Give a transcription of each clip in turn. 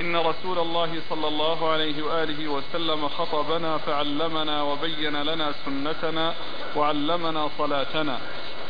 إن رسول الله صلى الله عليه وآله وسلم خطبنا فعلمنا وبين لنا سنتنا وعلمنا صلاتنا.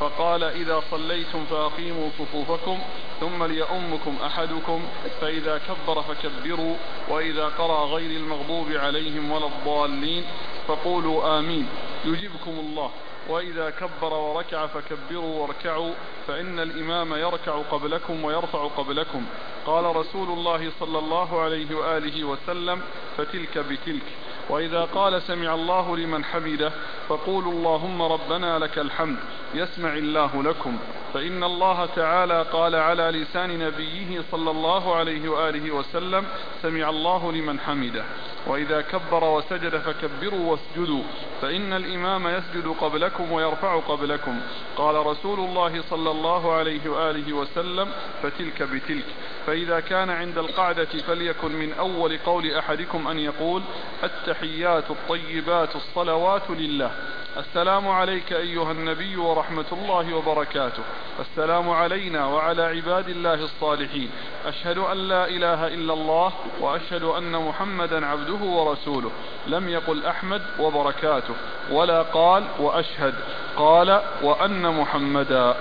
فقال إذا صليتم فأقيموا صفوفكم ثم ليؤمكم أحدكم فإذا كبر فكبروا وإذا قرأ غير المغضوب عليهم ولا الضالين فقولوا آمين. يجيبكم الله. وإذا كبر وركع فكبروا واركعوا فإن الإمام يركع قبلكم ويرفع قبلكم. قال رسول الله صلى الله عليه وآله وسلم فتلك بتلك. وإذا قال سمع الله لمن حمده فقولوا اللهم ربنا لك الحمد يسمع الله لكم. فإن الله تعالى قال على لسان نبيه صلى الله عليه وآله وسلم سمع الله لمن حمده. وإذا كبر وسجد فكبروا واسجدوا فإن الإمام يسجد قبلكم ويرفع قبلكم. قال رسول الله صلى الله عليه وآله وسلم فتلك بتلك. فإذا كان عند القعدة فليكن من أول قول أحدكم أن يقول التحيات الطيبات الصلوات لله. السلام عليك أيها النبي ورحمة الله وبركاته. السلام علينا وعلى عباد الله الصالحين. أشهد أن لا إله إلا الله وأشهد أن محمدا عبده ورسوله. لم يقل أحمد وبركاته ولا قال وأشهد قال وأن محمدا.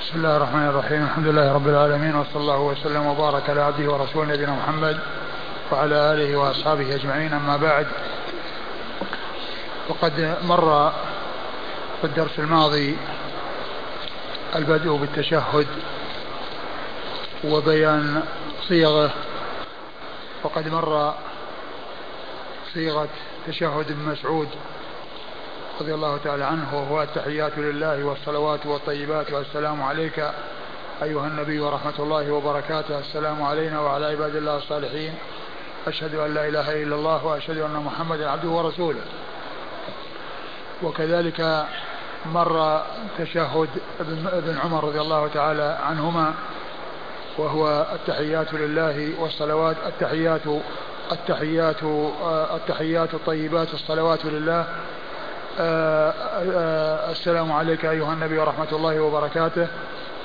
بسم الله الرحمن الرحيم. الحمد لله رب العالمين وصلى الله وسلم وبارك على عبده ورسوله نبينا محمد وعلى آله وأصحابه أجمعين. أما بعد وقد مر في الدرس الماضي البدء بالتشهد وبيان صيغة وقد مر صيغة تشهد ابن مسعود رضي الله تعالى عنه وهو التحيات لله والصلوات والطيبات والسلام عليك أيها النبي ورحمة الله وبركاته. السلام علينا وعلى عباد الله الصالحين. أشهد أن لا إله إلا الله وأشهد أن محمدا عبده ورسوله. وكذلك مر تشهد ابن عمر رضي الله تعالى عنهما وهو التحيات لله والصلوات التحيات التحيات التحيات الطيبات الصلوات لله. السلام عليك أيها النبي ورحمة الله وبركاته.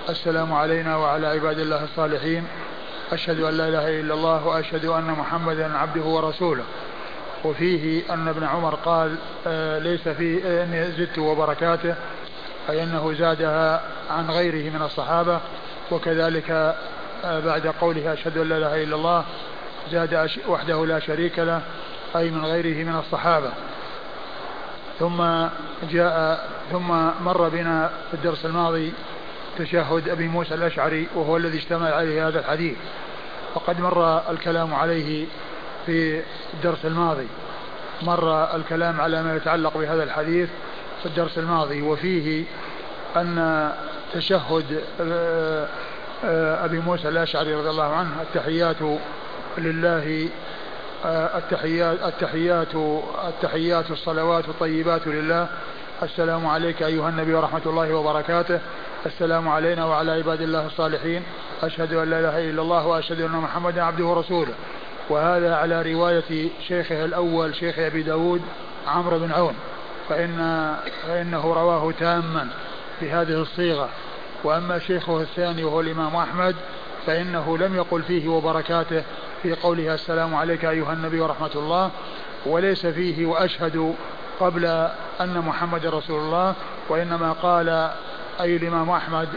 السلام علينا وعلى عباد الله الصالحين. أشهد أن لا إله إلا الله وأشهد أن محمدا عبده ورسوله. وفيه أن ابن عمر قال ليس في إني زدت وبركاته أي أنه زادها عن غيره من الصحابة. وكذلك بعد قوله أشهد أن لا إله إلا الله زاد وحده لا شريك له أي من غيره من الصحابة. ثم جاء ثم مر بنا في الدرس الماضي تشهد أبي موسى الأشعري وهو الذي اشتمل عليه هذا الحديث. وقد مر الكلام عليه في الدرس الماضي. مر الكلام على ما يتعلق بهذا الحديث في الدرس الماضي. وفيه أن تشهد آه، آه، أبي موسى الأشعري رضي الله عنه التحيات لله التحيات التحيات التحيات الصلوات الطيبات لله. السلام عليك أيها النبي ورحمة الله وبركاته. السلام علينا وعلى عباد الله الصالحين. أشهد أن لا إله إلا الله وأشهد أن محمدا عبده ورسوله. وهذا على رواية شيخه الأول شيخ أبي داود عمرو بن عون. فإن فإنه رواه تاما بهذه الصيغة. وأما شيخه الثاني وهو الإمام أحمد فإنه لم يقل فيه وبركاته في قوله السلام عليك أيها النبي ورحمة الله وليس فيه وأشهد قبل أن محمد رسول الله وإنما قال أي الإمام أحمد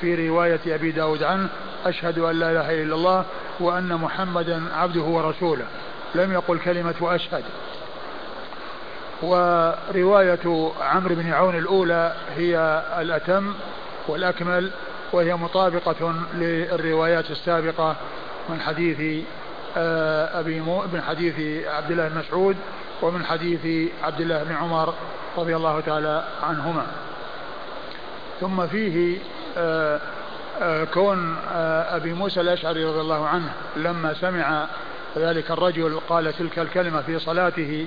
في رواية أبي داود عنه أشهد أن لا إله إلا الله وأن محمدا عبده ورسوله. لم يقل كلمة وأشهد. ورواية عمرو بن عون الأولى هي الأتم والأكمل وهي مطابقة للروايات السابقة من حديث آه، أبي مو من حديث عبد الله بن مسعود ومن حديث عبد الله بن عمر رضي الله تعالى عنهما. ثم فيه آه، آه، كون أبي موسى الأشعري رضي الله عنه لما سمع ذلك الرجل قال تلك الكلمة في صلاته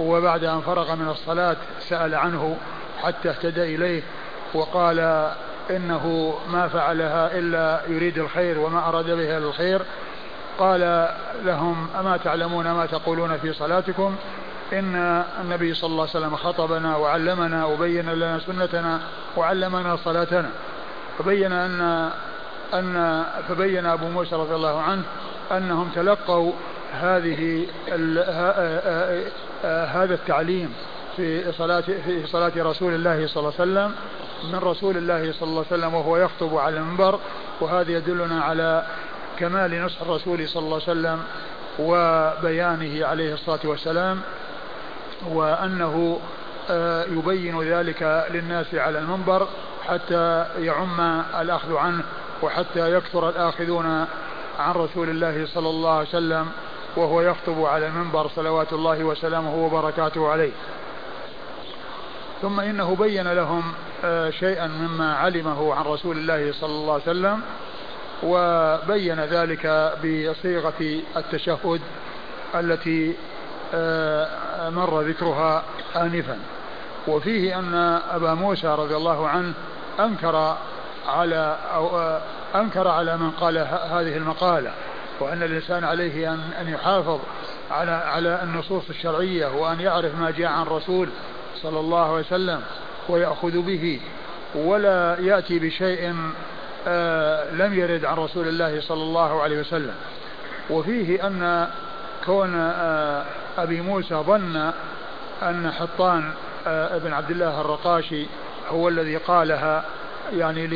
وبعد أن فرغ من الصلاة سأل عنه حتى اهتدى إليه وقال إنه ما فعلها إلا يريد الخير وما أراد بها الخير. قال لهم أما تعلمون ما تقولون في صلاتكم؟ إن النبي صلى الله عليه وسلم خطبنا وعلمنا وبين لنا سنتنا وعلمنا صلاتنا. فبين أن أن فبين أبو موسى رضي الله عنه أنهم تلقوا هذه هذا التعليم في صلاة في صلاة رسول الله صلى الله عليه وسلم من رسول الله صلى الله عليه وسلم وهو يخطب على المنبر وهذا يدلنا على كمال نصح الرسول صلى الله عليه وسلم وبيانه عليه الصلاة والسلام وأنه آه، يبين ذلك للناس على المنبر حتى يعم الأخذ عنه وحتى يكثر الآخذون عن رسول الله صلى الله عليه وسلم وهو يخطب على المنبر صلوات الله وسلامه وبركاته عليه. ثم إنه بين لهم آه، شيئا مما علمه عن رسول الله صلى الله عليه وسلم وبين ذلك بصيغة التشهد التي آه، مر ذكرها آنفا. وفيه أن أبا موسى رضي الله عنه أنكر على أو آه، أنكر على من قال هذه المقالة وأن الإنسان عليه أن أن يحافظ على على النصوص الشرعية وأن يعرف ما جاء عن رسول صلى الله عليه وسلم ويأخذ به ولا يأتي بشيء آه لم يرد عن رسول الله صلى الله عليه وسلم. وفيه أن كون آه أبي موسى ظن أن حطان آه ابن عبد الله الرقاشي هو الذي قالها يعني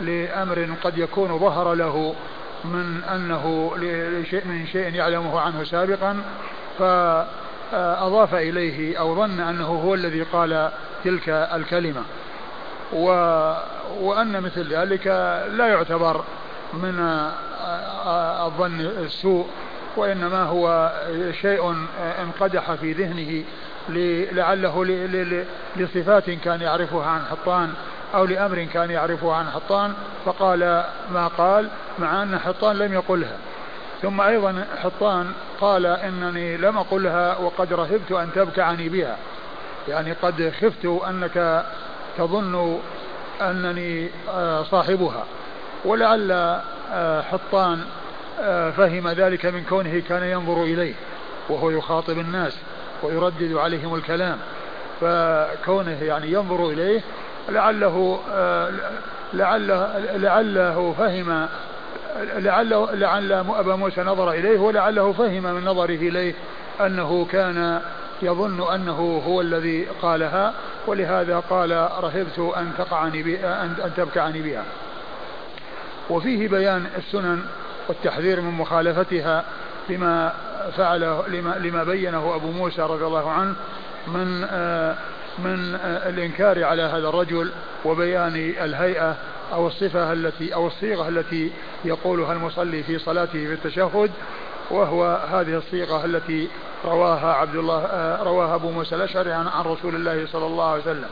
لأمر قد يكون ظهر له من أنه لشيء من شيء يعلمه عنه سابقا فأضاف إليه أو ظن أنه هو الذي قال تلك الكلمة. و وأن مثل ذلك لا يعتبر من الظن السوء وإنما هو شيء انقدح في ذهنه لعله لصفات كان يعرفها عن حطان أو لأمر كان يعرفه عن حطان فقال ما قال مع أن حطان لم يقلها. ثم أيضا حطان قال إنني لم أقلها وقد رهبت أن تبكعني بها. يعني قد خفت أنك تظن أنني آه، صاحبها. ولعل آه، حطان آه، فهم ذلك من كونه كان ينظر إليه وهو يخاطب الناس ويردد عليهم الكلام. فكونه يعني ينظر إليه لعله لعله لعله فهم لعله لعل أبا موسى نظر إليه ولعله فهم من نظره إليه أنه كان يظن أنه هو الذي قالها ولهذا قال رهبت أن تقعني أن تبكعني بها. وفيه بيان السنن والتحذير من مخالفتها لما فعله لما, لما بينه أبو موسى رضي الله عنه من آه من آه الإنكار على هذا الرجل وبيان الهيئة أو الصفة التي أو الصيغة التي يقولها المصلي في صلاته في التشهد وهو هذه الصيغة التي رواها عبد الله آه، رواها أبو موسى الأشعري عن, عن رسول الله صلى الله عليه وسلم.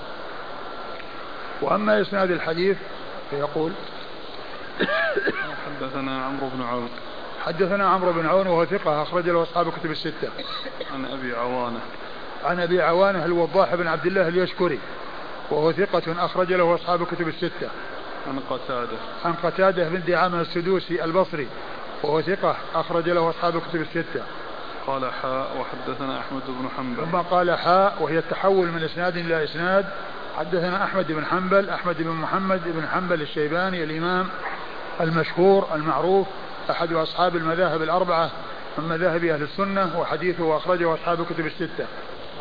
وأما إسناد الحديث فيقول حدثنا عمرو بن عون. حدثنا عمرو بن عون وهو ثقة أخرج له أصحاب الكتب الستة. عن أبي عوانة. عن أبي عوانة الوضاح بن عبد الله اليشكري وهو ثقة أخرج له أصحاب الكتب الستة. قتادة. عن قتادة بن دعامة السدوسي البصري وهو ثقة أخرج له أصحاب الكتب الستة. قال حاء وحدثنا أحمد بن حنبل. ثم قال حاء وهي التحول من إسناد إلى إسناد. حدثنا أحمد بن حنبل أحمد بن محمد بن حنبل الشيباني الإمام المشهور المعروف أحد أصحاب المذاهب الأربعة من مذاهب أهل السنة وحديثه أخرجه أصحاب الكتب الستة.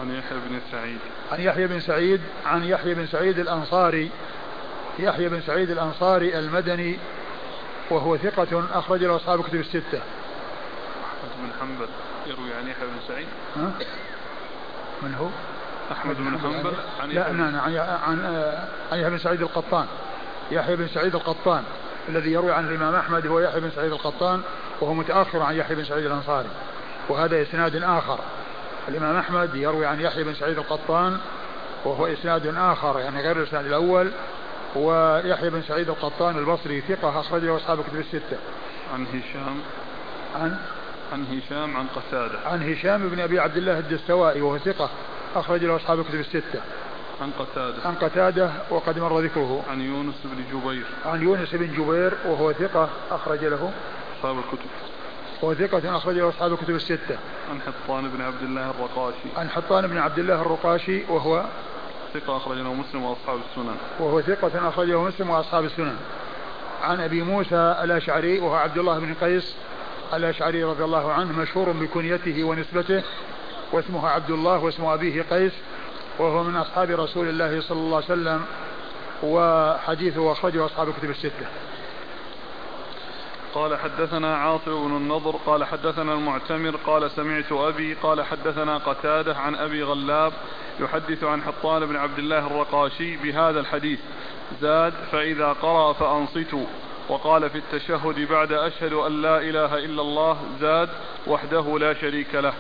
عن يحيى بن سعيد. عن يحيى بن سعيد عن يحيى بن سعيد الأنصاري يحيى بن سعيد الأنصاري المدني وهو ثقة أخرج له أصحاب الكتب الستة. أحمد بن حنبل يروي عن يحيى بن سعيد. ها؟ من هو؟ أحمد بن حنبل عن لا نعم عن عن عن يحيى بن سعيد القطان. يحيى بن سعيد القطان الذي يروي عن الإمام أحمد هو يحيى بن سعيد القطان وهو متأخر عن يحيى بن سعيد الأنصاري. وهذا إسناد آخر. الإمام أحمد يروي عن يحيى بن سعيد القطان وهو إسناد آخر يعني غير الإسناد الأول. ويحيى بن سعيد القطان البصري ثقة أخرجه أصحاب الكتب الستة. عن هشام عن عن هشام عن قتادة عن هشام بن أبي عبد الله الدستوائي وهو ثقة أخرج له أصحاب الكتب الستة. عن قتادة عن قتادة وقد مر ذكره عن يونس بن جبير عن يونس بن جبير وهو ثقة أخرج له أصحاب الكتب وهو ثقة أخرج له أصحاب الكتب الستة. عن حطان بن عبد الله الرقاشي. عن حطان بن عبد الله الرقاشي وهو ثقة أخرج له مسلم وأصحاب السنن. وهو ثقة أخرج له مسلم وأصحاب السنن. عن أبي موسى الأشعري وهو عبد الله بن قيس الأشعري رضي الله عنه مشهور بكنيته ونسبته واسمه عبد الله واسم أبيه قيس وهو من أصحاب رسول الله صلى الله عليه وسلم وحديثه أخرجه أصحاب الكتب الستة قال حدثنا عاصم بن النضر قال حدثنا المعتمر قال سمعت أبي قال حدثنا قتادة عن أبي غلاب يحدث عن حطان بن عبد الله الرقاشي بهذا الحديث زاد فإذا قرأ فأنصتوا. وقال في التشهد بعد أشهد أن لا إله إلا الله زاد وحده لا شريك له.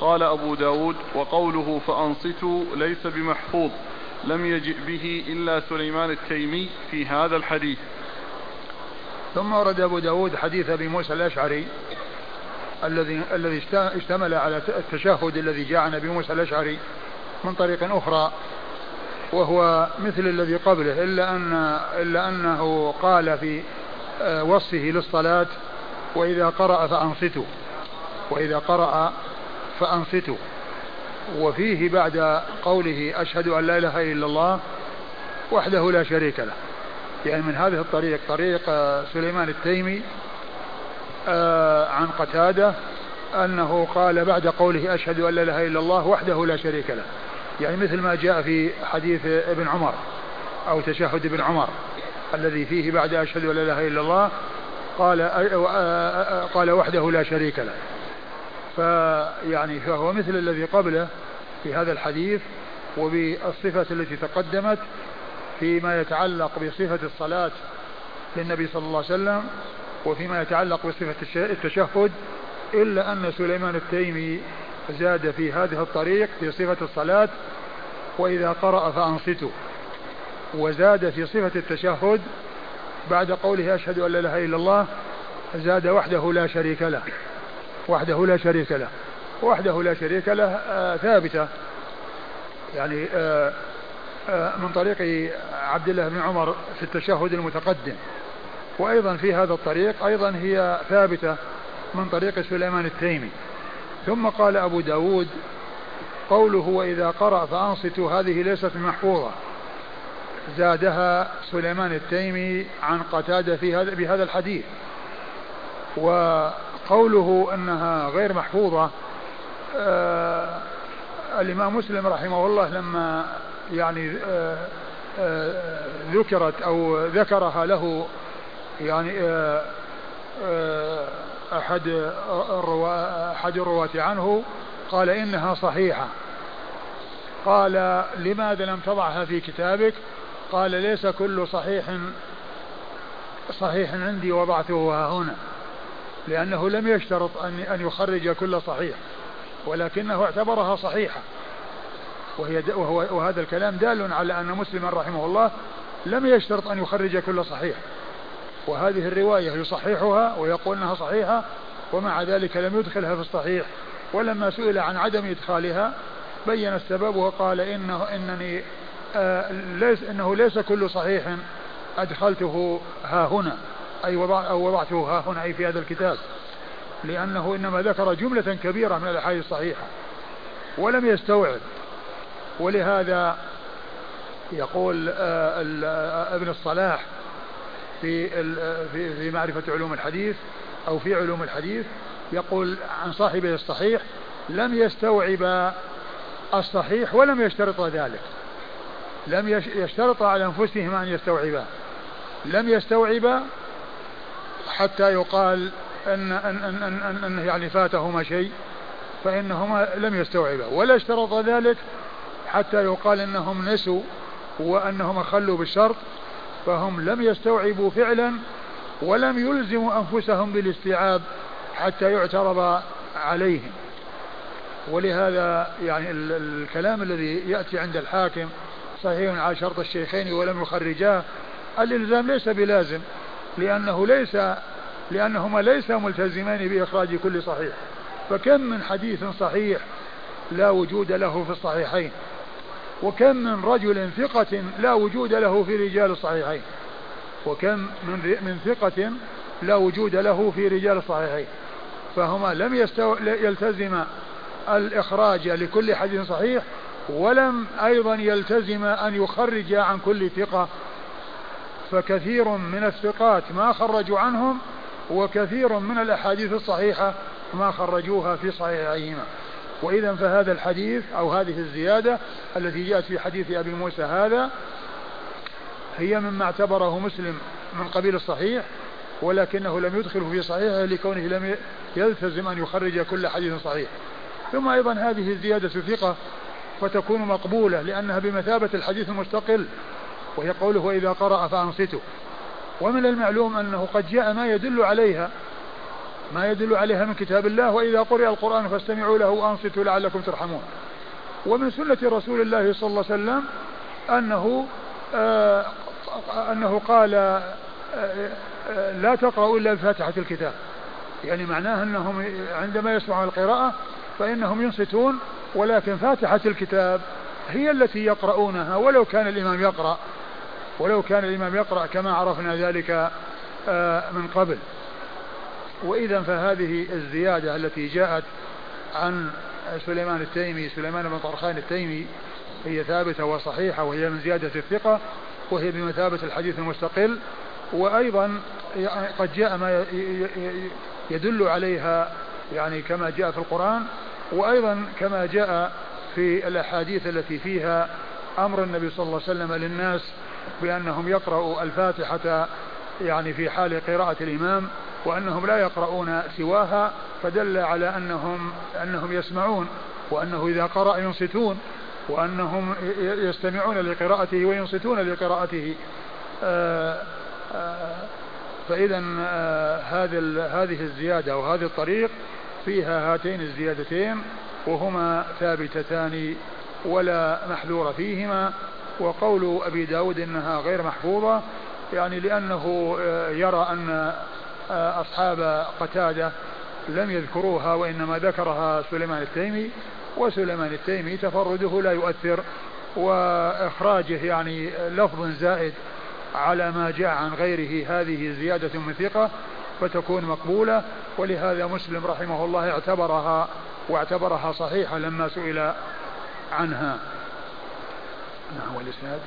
قال أبو داود وقوله فأنصتوا ليس بمحفوظ لم يجئ به إلا سليمان التيمي في هذا الحديث. ثم ورد أبو داود حديث أبي موسى الأشعري الذي الذي اشتمل على التشهد الذي جاء عن أبي موسى الأشعري من طريق أخرى وهو مثل الذي قبله إلا أن إلا أنه قال في آه، وصفه للصلاة وإذا قرأ فأنصتوا وإذا قرأ فأنصتوا. وفيه بعد قوله أشهد أن لا إله إلا الله وحده لا شريك له. يعني من هذه الطريق طريق آه، سليمان التيمي آه، عن قتادة أنه قال بعد قوله أشهد أن لا إله إلا الله وحده لا شريك له. يعني مثل ما جاء في حديث ابن عمر أو تشهد ابن عمر الذي فيه بعد أشهد أن لا إله إلا الله قال قال وحده لا شريك له. فيعني فهو مثل الذي قبله في هذا الحديث وبالصفة التي تقدمت فيما يتعلق بصفة الصلاة للنبي صلى الله عليه وسلم وفيما يتعلق بصفة التشهد إلا أن سليمان التيمي زاد في هذه الطريق في صفة الصلاة وإذا قرأ فأنصتوا. وزاد في صفة التشهد بعد قوله أشهد أن لا إله إلا الله زاد وحده لا شريك له. وحده لا شريك له. وحده لا شريك له آه ثابتة. يعني آه من طريق عبد الله بن عمر في التشهد المتقدم. وأيضا في هذا الطريق أيضا هي ثابتة من طريق سليمان التيمي. ثم قال أبو داود قوله وإذا قرأ فأنصتوا هذه ليست محفوظة. زادها سليمان التيمي عن قتادة في هذا بهذا الحديث. وقوله أنها غير محفوظة آه الإمام مسلم رحمه الله لما يعني آه آه ذكرت أو ذكرها له يعني آه أحد أحد الرواة عنه قال إنها صحيحة. قال لماذا لم تضعها في كتابك؟ قال ليس كل صحيح صحيح عندي وضعته ها هنا لأنه لم يشترط أن أن يخرج كل صحيح ولكنه اعتبرها صحيحة. وهي وهو وهذا الكلام دال على أن مسلما رحمه الله لم يشترط أن يخرج كل صحيح. وهذه الرواية يصححها ويقول أنها صحيحة ومع ذلك لم يدخلها في الصحيح. ولما سئل عن عدم إدخالها بين السبب وقال إنه إنني آه ليس إنه ليس كل صحيح أدخلته ها هنا أي وضع أو وضعته ها هنا أي في هذا الكتاب. لأنه إنما ذكر جملة كبيرة من الأحاديث الصحيحة ولم يستوعب. ولهذا يقول آه، آه، ابن الصلاح في في في معرفة علوم الحديث أو في علوم الحديث يقول عن صاحبه الصحيح لم يستوعب الصحيح ولم يشترط ذلك. لم يشترط على أنفسهم أن يستوعبا. لم يستوعب حتى يقال أن أن أن, أن, أن يعني فاتهما شيء فإنهما لم يستوعبا. ولا اشترط ذلك حتى يقال أنهم نسوا وأنهم خلوا بالشرط فهم لم يستوعبوا فعلا ولم يلزموا أنفسهم بالاستيعاب حتى يعترض عليهم. ولهذا يعني الكلام الذي يأتي عند الحاكم صحيح على شرط الشيخين ولم يخرجاه الإلزام ليس بلازم لأنه ليس لأنهما ليس ملتزمان بإخراج كل صحيح. فكم من حديث صحيح لا وجود له في الصحيحين؟ وكم من رجل ثقة لا وجود له في رجال الصحيحين. وكم من من ثقة لا وجود له في رجال الصحيحين. فهما لم يستو... يلتزم الإخراج لكل حديث صحيح ولم أيضا يلتزم أن يخرج عن كل ثقة. فكثير من الثقات ما خرجوا عنهم وكثير من الأحاديث الصحيحة ما خرجوها في صحيحيهما. وإذا فهذا الحديث أو هذه الزيادة التي جاءت في حديث أبي موسى هذا هي مما اعتبره مسلم من قبيل الصحيح ولكنه لم يدخله في صحيحه لكونه لم يلتزم أن يخرج كل حديث صحيح. ثم أيضا هذه الزيادة ثقة فتكون مقبولة لأنها بمثابة الحديث المستقل وهي قوله وإذا قرأ فأنصته. ومن المعلوم أنه قد جاء ما يدل عليها ما يدل عليها من كتاب الله وإذا قرئ القرآن فاستمعوا له وأنصتوا لعلكم ترحمون. ومن سنة رسول الله صلى الله عليه وسلم أنه آه أنه قال آه آه لا تقرأوا إلا بفاتحة الكتاب. يعني معناه أنهم عندما يسمعون القراءة فإنهم ينصتون ولكن فاتحة الكتاب هي التي يقرؤونها ولو كان الإمام يقرأ ولو كان الإمام يقرأ كما عرفنا ذلك آه، من قبل. وإذا فهذه الزيادة التي جاءت عن سليمان التيمي سليمان بن طرخان التيمي هي ثابتة وصحيحة وهي من زيادة الثقة وهي بمثابة الحديث المستقل وأيضا قد جاء ما يدل عليها يعني كما جاء في القرآن وأيضا كما جاء في الأحاديث التي فيها أمر النبي صلى الله عليه وسلم للناس بأنهم يقرأوا الفاتحة يعني في حال قراءة الإمام وأنهم لا يقرؤون سواها فدل على أنهم أنهم يسمعون وأنه إذا قرأ ينصتون وأنهم يستمعون لقراءته وينصتون لقراءته. آه، آه، فإذا آه، هذه هذه الزيادة وهذا الطريق فيها هاتين الزيادتين وهما ثابتتان ولا محذور فيهما. وقول أبي داود إنها غير محفوظة يعني لأنه آه، يرى أن آه، أصحاب قتادة لم يذكروها وإنما ذكرها سليمان التيمي وسليمان التيمي تفرده لا يؤثر وإخراجه يعني لفظ زائد على ما جاء عن غيره هذه زيادة من ثقة فتكون مقبولة ولهذا مسلم رحمه الله اعتبرها واعتبرها صحيحة لما سئل عنها. ما هو الإسناد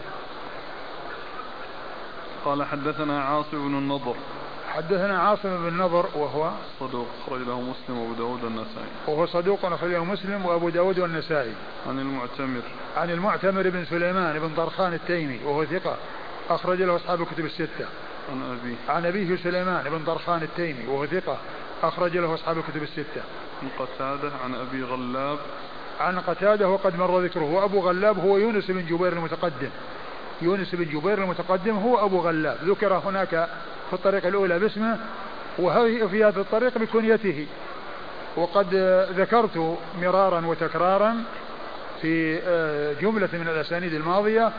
قال حدثنا عاصم بن النضر. حدثنا عاصم بن النضر وهو صدوق أخرج له مسلم وأبو داود والنسائي. وهو صدوق أخرج له مسلم وأبو داود والنسائي. عن المعتمر. عن المعتمر بن سليمان بن طرخان التيمي وهو ثقة أخرج له أصحاب الكتب الستة. عن أبيه. عن أبيه سليمان بن طرخان التيمي وهو ثقة أخرج له أصحاب الكتب الستة. عن قتادة عن أبي غلاب. عن قتادة وقد مر ذكره. وأبو غلاب هو يونس بن جبير المتقدم. يونس بن جبير المتقدم هو أبو غلاب. ذكر هناك في الطريق الأولى باسمه وفي هذا الطريق بكنيته. وقد ذكرت مرارا وتكرارا في آه، جملة من الأسانيد الماضية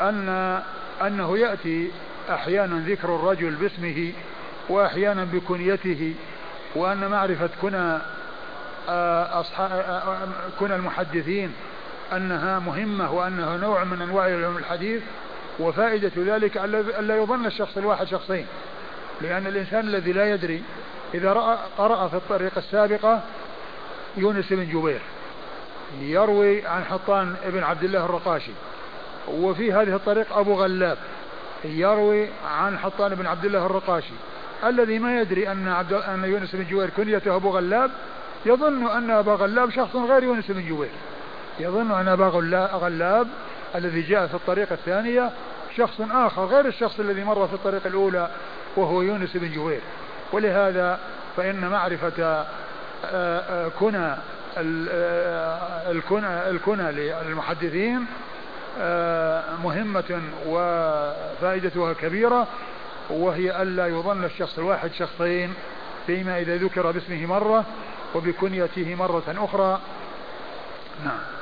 أن أنه يأتي أحيانا ذكر الرجل باسمه وأحيانا بكنيته وأن معرفة كنى آه، أصحاب آه، كنى المحدثين أنها مهمة وأنها نوع من أنواع علوم الحديث وفائدة ذلك ألا يظن الشخص الواحد شخصين. لأن الإنسان الذي لا يدري إذا رأى قرأ في الطريقة السابقة يونس بن جبير يروي عن حطان بن عبد الله الرقاشي وفي هذه الطريق أبو غلاب يروي عن حطان بن عبد الله الرقاشي. الذي ما يدري أن عبد أن يونس بن جبير كنيته أبو غلاب يظن أن أبا غلاب شخص غير يونس بن جبير. يظن أن أبا غلاب الذي جاء في الطريقة الثانية شخص آخر غير الشخص الذي مر في الطريقة الأولى وهو يونس بن جبير. ولهذا فإن معرفة آه، آه، كنى آه، الكنى الكنى للمحدثين مهمة وفائدتها كبيرة وهي ألا يظن الشخص الواحد شخصين فيما إذا ذكر باسمه مرة وبكنيته مرة أخرى. نعم.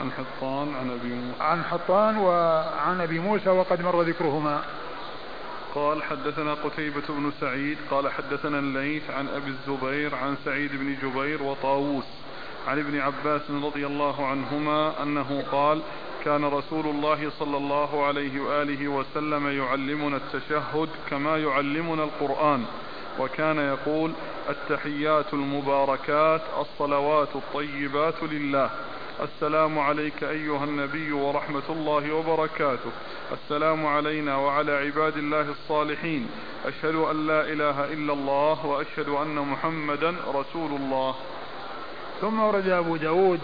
عن حطان عن أبي موسى. عن حطان وعن أبي موسى وقد مر ذكرهما. قال حدثنا قتيبة بن سعيد قال حدثنا الليث عن أبي الزبير عن سعيد بن جبير وطاووس عن ابن عباس رضي الله عنهما أنه قال كان رسول الله صلى الله عليه وآله وسلم يعلمنا التشهد كما يعلمنا القرآن وكان يقول التحيات المباركات الصلوات الطيبات لله. السلام عليك أيها النبي ورحمة الله وبركاته. السلام علينا وعلى عباد الله الصالحين. أشهد أن لا إله إلا الله وأشهد أن محمدا رسول الله. ثم ورد أبو داود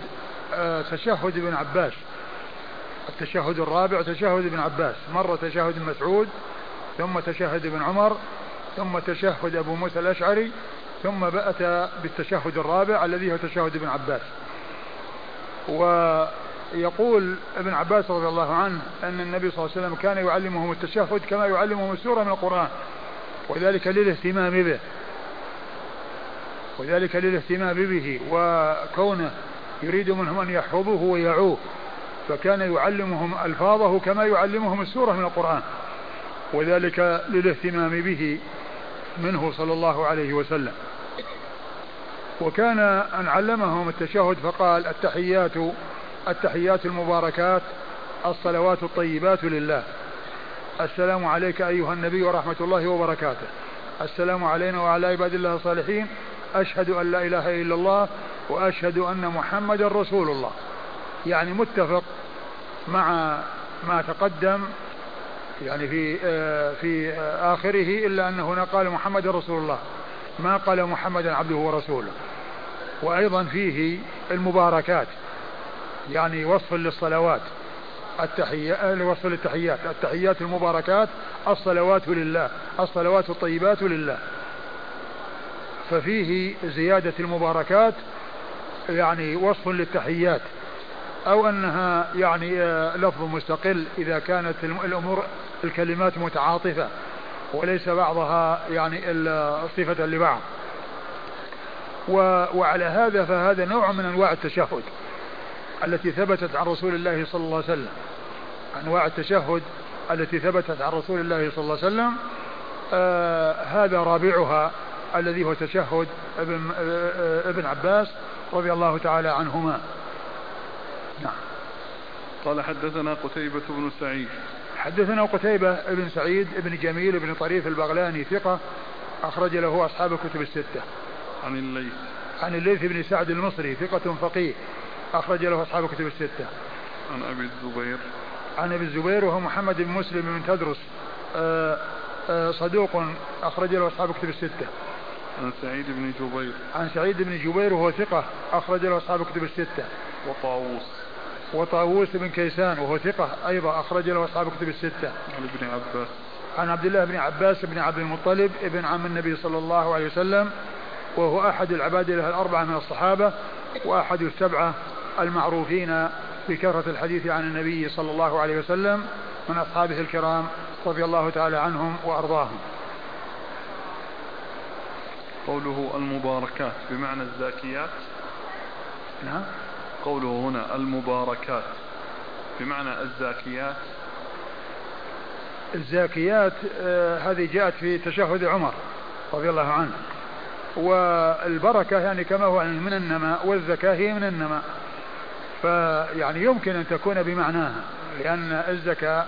آه، تشهد ابن عباس. التشهد الرابع تشهد ابن عباس. مرة تشهد مسعود ثم تشهد ابن عمر ثم تشهد أبو موسى الأشعري ثم بأت بالتشهد الرابع الذي هو تشهد ابن عباس. ويقول ابن عباس رضي الله عنه أن النبي صلى الله عليه وسلم كان يعلمهم التشهد كما يعلمهم السورة من القرآن وذلك للاهتمام به وذلك للاهتمام به وكونه يريد منهم أن يحفظوه ويعوه فكان يعلمهم ألفاظه كما يعلمهم السورة من القرآن وذلك للاهتمام به منه صلى الله عليه وسلم. وكان أن علمهم التشهد فقال التحيات التحيات المباركات الصلوات الطيبات لله. السلام عليك أيها النبي ورحمة الله وبركاته. السلام علينا وعلى عباد الله الصالحين. أشهد أن لا إله إلا الله وأشهد أن محمدا رسول الله. يعني متفق مع ما تقدم يعني في آه، في آخره إلا أن هنا قال محمد رسول الله. ما قال محمدا عبده ورسوله. وأيضا فيه المباركات يعني وصف للصلوات التحية وصف للتحيات التحيات المباركات الصلوات لله الصلوات الطيبات لله. ففيه زيادة المباركات يعني وصف للتحيات أو أنها يعني آه، لفظ مستقل إذا كانت الأمور الكلمات متعاطفة وليس بعضها يعني صفة لبعض. وعلى هذا فهذا نوع من أنواع التشهد التي ثبتت عن رسول الله صلى الله عليه وسلم. أنواع التشهد التي ثبتت عن رسول الله صلى الله عليه وسلم آه هذا رابعها الذي هو تشهد ابن, آه ابن عباس رضي الله تعالى عنهما. نعم. قال حدثنا قتيبة بن سعيد. حدثنا قتيبة بن سعيد بن جميل بن طريف البغلاني ثقة أخرج له أصحاب الكتب الستة. عن الليث. عن الليث بن سعد المصري ثقة فقيه. أخرج له أصحاب الكتب الستة. عن أبي الزبير. عن أبي الزبير وهو محمد بن مسلم بن تدرس. آآ آآ صدوق أخرج له أصحاب الكتب الستة. عن سعيد بن جبير. عن سعيد بن جبير وهو ثقة أخرج له أصحاب الكتب الستة. وطاووس. وطاووس بن كيسان وهو ثقة أيضا أخرج له أصحاب الكتب الستة. عن ابن عباس. عن عبد الله بن عباس بن عبد المطلب ابن عم النبي صلى الله عليه وسلم. وهو أحد العباد له الأربعة من الصحابة وأحد السبعة المعروفين بكثرة الحديث عن النبي صلى الله عليه وسلم من أصحابه الكرام رضي الله تعالى عنهم وأرضاهم. قوله المباركات بمعنى الزاكيات؟ نعم. قوله هنا المباركات بمعنى الزاكيات؟ الزاكيات آه هذه جاءت في تشهد عمر رضي الله عنه. والبركة يعني كما هو من النماء والزكاة هي من النماء. فيعني يمكن أن تكون بمعناها لأن الزكاة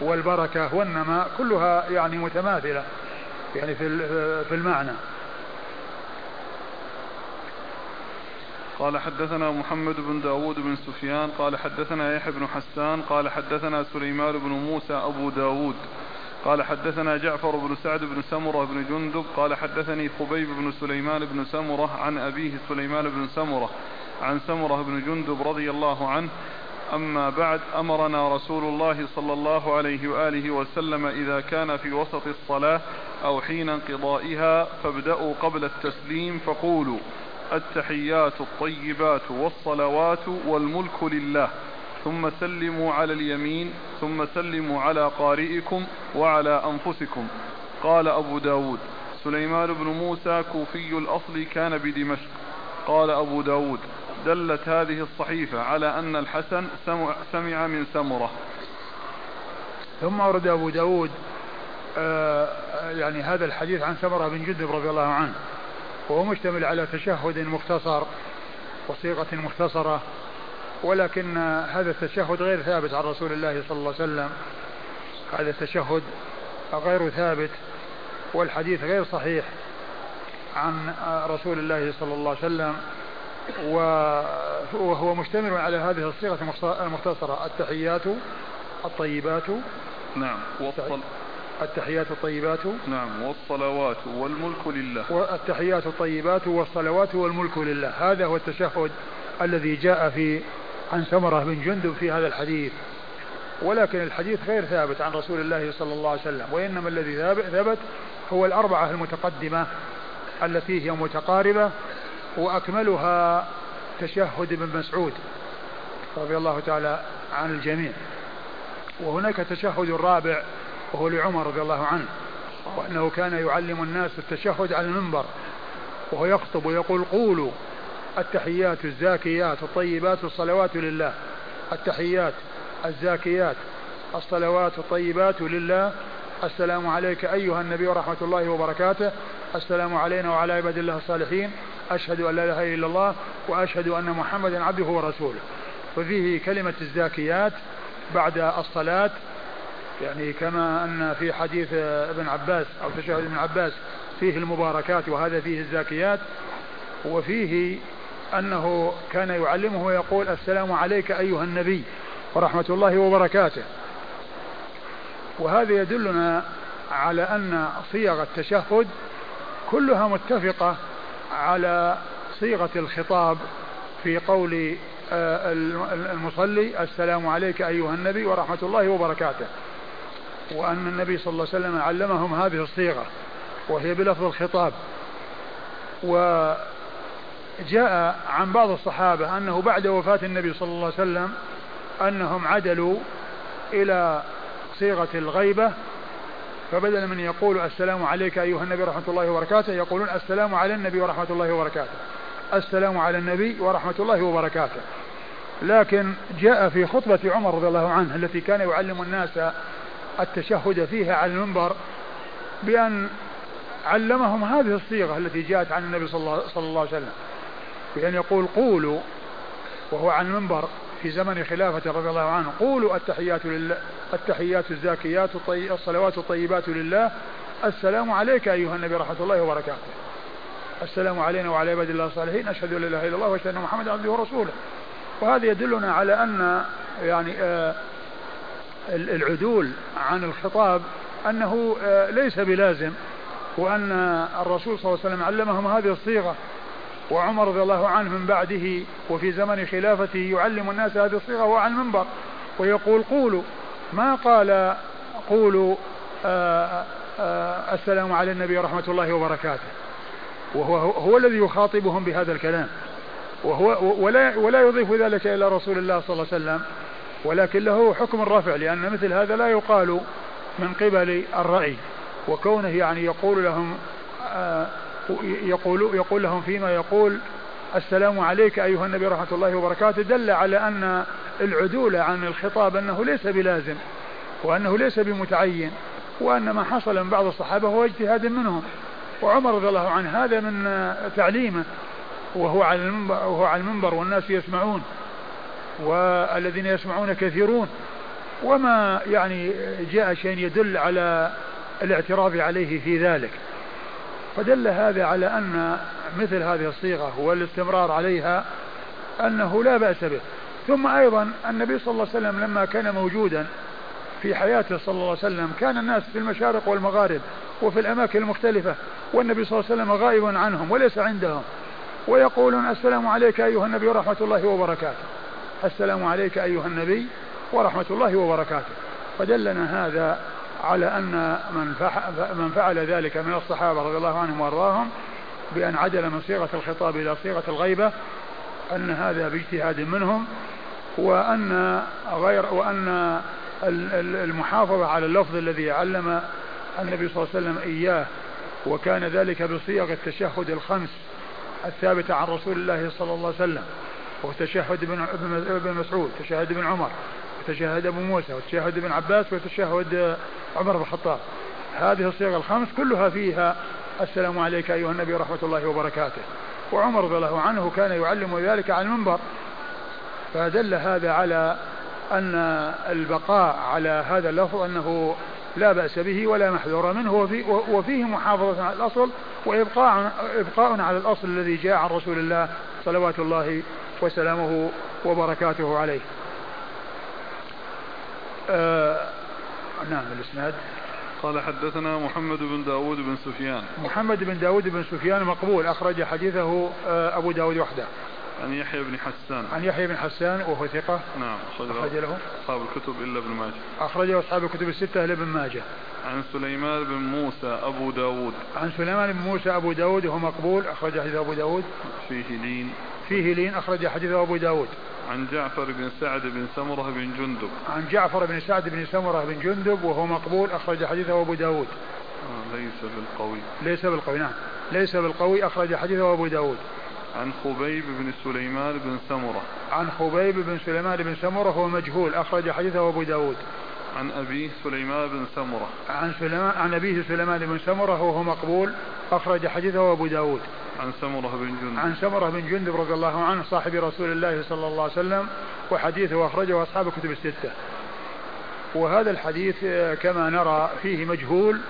والبركة والنماء كلها يعني متماثلة يعني في في المعنى. قال حدثنا محمد بن داود بن سفيان قال حدثنا يحيى بن حسان قال حدثنا سليمان بن موسى أبو داود قال حدثنا جعفر بن سعد بن سمرة بن جندب قال حدثني خبيب بن سليمان بن سمرة عن أبيه سليمان بن سمرة عن سمرة بن جندب رضي الله عنه أما بعد أمرنا رسول الله صلى الله عليه وآله وسلم إذا كان في وسط الصلاة أو حين انقضائها فابدأوا قبل التسليم فقولوا التحيات الطيبات والصلوات والملك لله. ثم سلموا على اليمين ثم سلموا على قارئكم وعلى أنفسكم. قال أبو داود سليمان بن موسى كوفي الأصل كان بدمشق. قال أبو داود دلت هذه الصحيفة على أن الحسن سمع من سمرة. ثم أورد أبو داود آه يعني هذا الحديث عن سمرة بن جدب رضي الله عنه. وهو مشتمل على تشهد مختصر وصيغة مختصرة. ولكن هذا التشهد غير ثابت عن رسول الله صلى الله عليه وسلم. هذا التشهد غير ثابت والحديث غير صحيح عن رسول الله صلى الله عليه وسلم وهو مشتمل على هذه الصيغة المختصرة التحيات الطيبات. نعم والصل... التحيات الطيبات. نعم والصلوات والملك لله. والتحيات الطيبات والصلوات والملك لله. هذا هو التشهد الذي جاء في عن سمرة بن جندب في هذا الحديث. ولكن الحديث غير ثابت عن رسول الله صلى الله عليه وسلم وإنما الذي ثبت هو الأربعة المتقدمة التي هي متقاربة وأكملها تشهد ابن مسعود رضي الله تعالى عن الجميع. وهناك تشهد الرابع وهو لعمر رضي الله عنه وأنه كان يعلم الناس التشهد على المنبر وهو يخطب ويقول قولوا. التحيات الزاكيات الطيبات الصلوات لله. التحيات الزاكيات الصلوات الطيبات لله. السلام عليك أيها النبي ورحمة الله وبركاته. السلام علينا وعلى عباد الله الصالحين. أشهد أن لا إله إلا الله وأشهد أن محمدا عبده ورسوله. ففيه كلمة الزاكيات بعد الصلاة. يعني كما أن في حديث ابن عباس أو تشهد ابن عباس فيه المباركات وهذا فيه الزاكيات. وفيه أنه كان يعلمه ويقول السلام عليك أيها النبي ورحمة الله وبركاته. وهذا يدلنا على أن صيغ التشهد كلها متفقة على صيغة الخطاب في قول آه، المصلي السلام عليك أيها النبي ورحمة الله وبركاته. وأن النبي صلى الله عليه وسلم علمهم هذه الصيغة وهي بلفظ الخطاب. وجاء عن بعض الصحابة أنه بعد وفاة النبي صلى الله عليه وسلم أنهم عدلوا إلى صيغة الغيبة فبدل من يقول السلام عليك أيها النبي ورحمة الله وبركاته يقولون السلام على النبي ورحمة الله وبركاته. السلام على النبي ورحمة الله وبركاته. لكن جاء في خطبة عمر رضي الله عنه التي كان يعلم الناس التشهد فيها على المنبر بأن علمهم هذه الصيغة التي جاءت عن النبي صلى الله عليه وسلم. بأن يقول قولوا وهو عن المنبر في زمن خلافة رضي الله عنه قولوا التحيات لله التحيات الزاكيات الصلوات الطيبات لله السلام عليك أيها النبي رحمة الله وبركاته. السلام علينا وعلى عباد الله الصالحين أشهد أن لا إله إلا الله وأشهد أن محمدا عبده ورسوله. وهذا يدلنا على أن يعني آه العدول عن الخطاب أنه آه ليس بلازم وأن الرسول صلى الله عليه وسلم علمهم هذه الصيغة. وعمر رضي الله عنه من بعده وفي زمن خلافته يعلم الناس هذه الصيغة وهو على المنبر ويقول قولوا ما قال قولوا آآ آه، آآ آه، السلام على النبي ورحمة الله وبركاته؟ وهو هو الذي يخاطبهم بهذا الكلام وهو ولا ولا يضيف ذلك إلى رسول الله صلى الله عليه وسلم ولكن له حكم الرفع لأن مثل هذا لا يقال من قبل الرأي وكونه يعني يقول لهم آه، يقول يقول لهم فيما يقول السلام عليك أيها النبي ورحمة الله وبركاته دل على أن العدول عن الخطاب أنه ليس بلازم وأنه ليس بمتعين وأن ما حصل من بعض الصحابة هو اجتهاد منهم وعمر رضي الله عنه هذا من تعليمه وهو على المنبر وهو على المنبر والناس يسمعون والذين يسمعون كثيرون وما يعني جاء شيء يدل على الاعتراض عليه في ذلك فدل هذا على أن مثل هذه الصيغة والاستمرار عليها أنه لا بأس به. ثم أيضا النبي صلى الله عليه وسلم لما كان موجودا في حياته صلى الله عليه وسلم كان الناس في المشارق والمغارب وفي الأماكن المختلفة والنبي صلى الله عليه وسلم غائب عنهم وليس عندهم ويقولون السلام عليك أيها النبي ورحمة الله وبركاته. السلام عليك أيها النبي ورحمة الله وبركاته. فدلنا هذا على أن من فعل ذلك من الصحابة رضي الله عنهم وأرضاهم بأن عدل من صيغة الخطاب إلى صيغة الغيبة أن هذا باجتهاد منهم وأن غير وأن المحافظة على اللفظ الذي علم النبي صلى الله عليه وسلم إياه وكان ذلك بصيغ التشهد الخمس الثابتة عن رسول الله صلى الله عليه وسلم وتشهد ابن مسعود تشهد ابن عمر وتشهد أبو موسى وتشهد ابن عباس وتشهد عمر بن الخطاب. هذه الصيغ الخمس كلها فيها السلام عليك أيها النبي ورحمة الله وبركاته. وعمر رضي الله عنه كان يعلم ذلك على المنبر. فدل هذا على أن البقاء على هذا اللفظ أنه لا بأس به ولا محذور منه وفيه محافظة على الأصل وإبقاء إبقاء على الأصل الذي جاء عن رسول الله صلوات الله وسلامه وبركاته عليه. آه نعم الإسناد. قال حدثنا محمد بن داود بن سفيان. محمد بن داود بن سفيان مقبول أخرج حديثه آه، أبو داود وحده. عن يحيى بن حسان. عن يحيى بن حسان وهو ثقة. نعم أخرج له. أصحاب الكتب إلا ابن ماجه. أخرجه أصحاب الكتب الستة إلا ابن ماجه. عن سليمان بن موسى أبو داود. عن سليمان بن موسى أبو داود وهو مقبول أخرج حديث أبو داود. فيه لين. فيه لين أخرج حديث أبو داود. عن جعفر بن سعد بن سمرة بن جندب. عن جعفر بن سعد بن سمرة بن جندب وهو مقبول أخرج حديثه أبو داود. آه ليس بالقوي. ليس بالقوي نعم. ليس بالقوي أخرج حديثه أبو داود. عن خبيب بن سليمان بن سمرة. عن خبيب بن سليمان بن سمرة هو مجهول أخرج حديثه أبو داود. عن أبيه سليمان بن سمرة. عن سليمان عن أبيه سليمان بن سمرة وهو مقبول أخرج حديثه أبو داود. عن سمرة بن جندب. عن سمرة بن جندب رضي الله عنه صاحب رسول الله صلى الله عليه وسلم وحديثه أخرجه أصحاب الكتب الستة. وهذا الحديث كما نرى فيه مجهول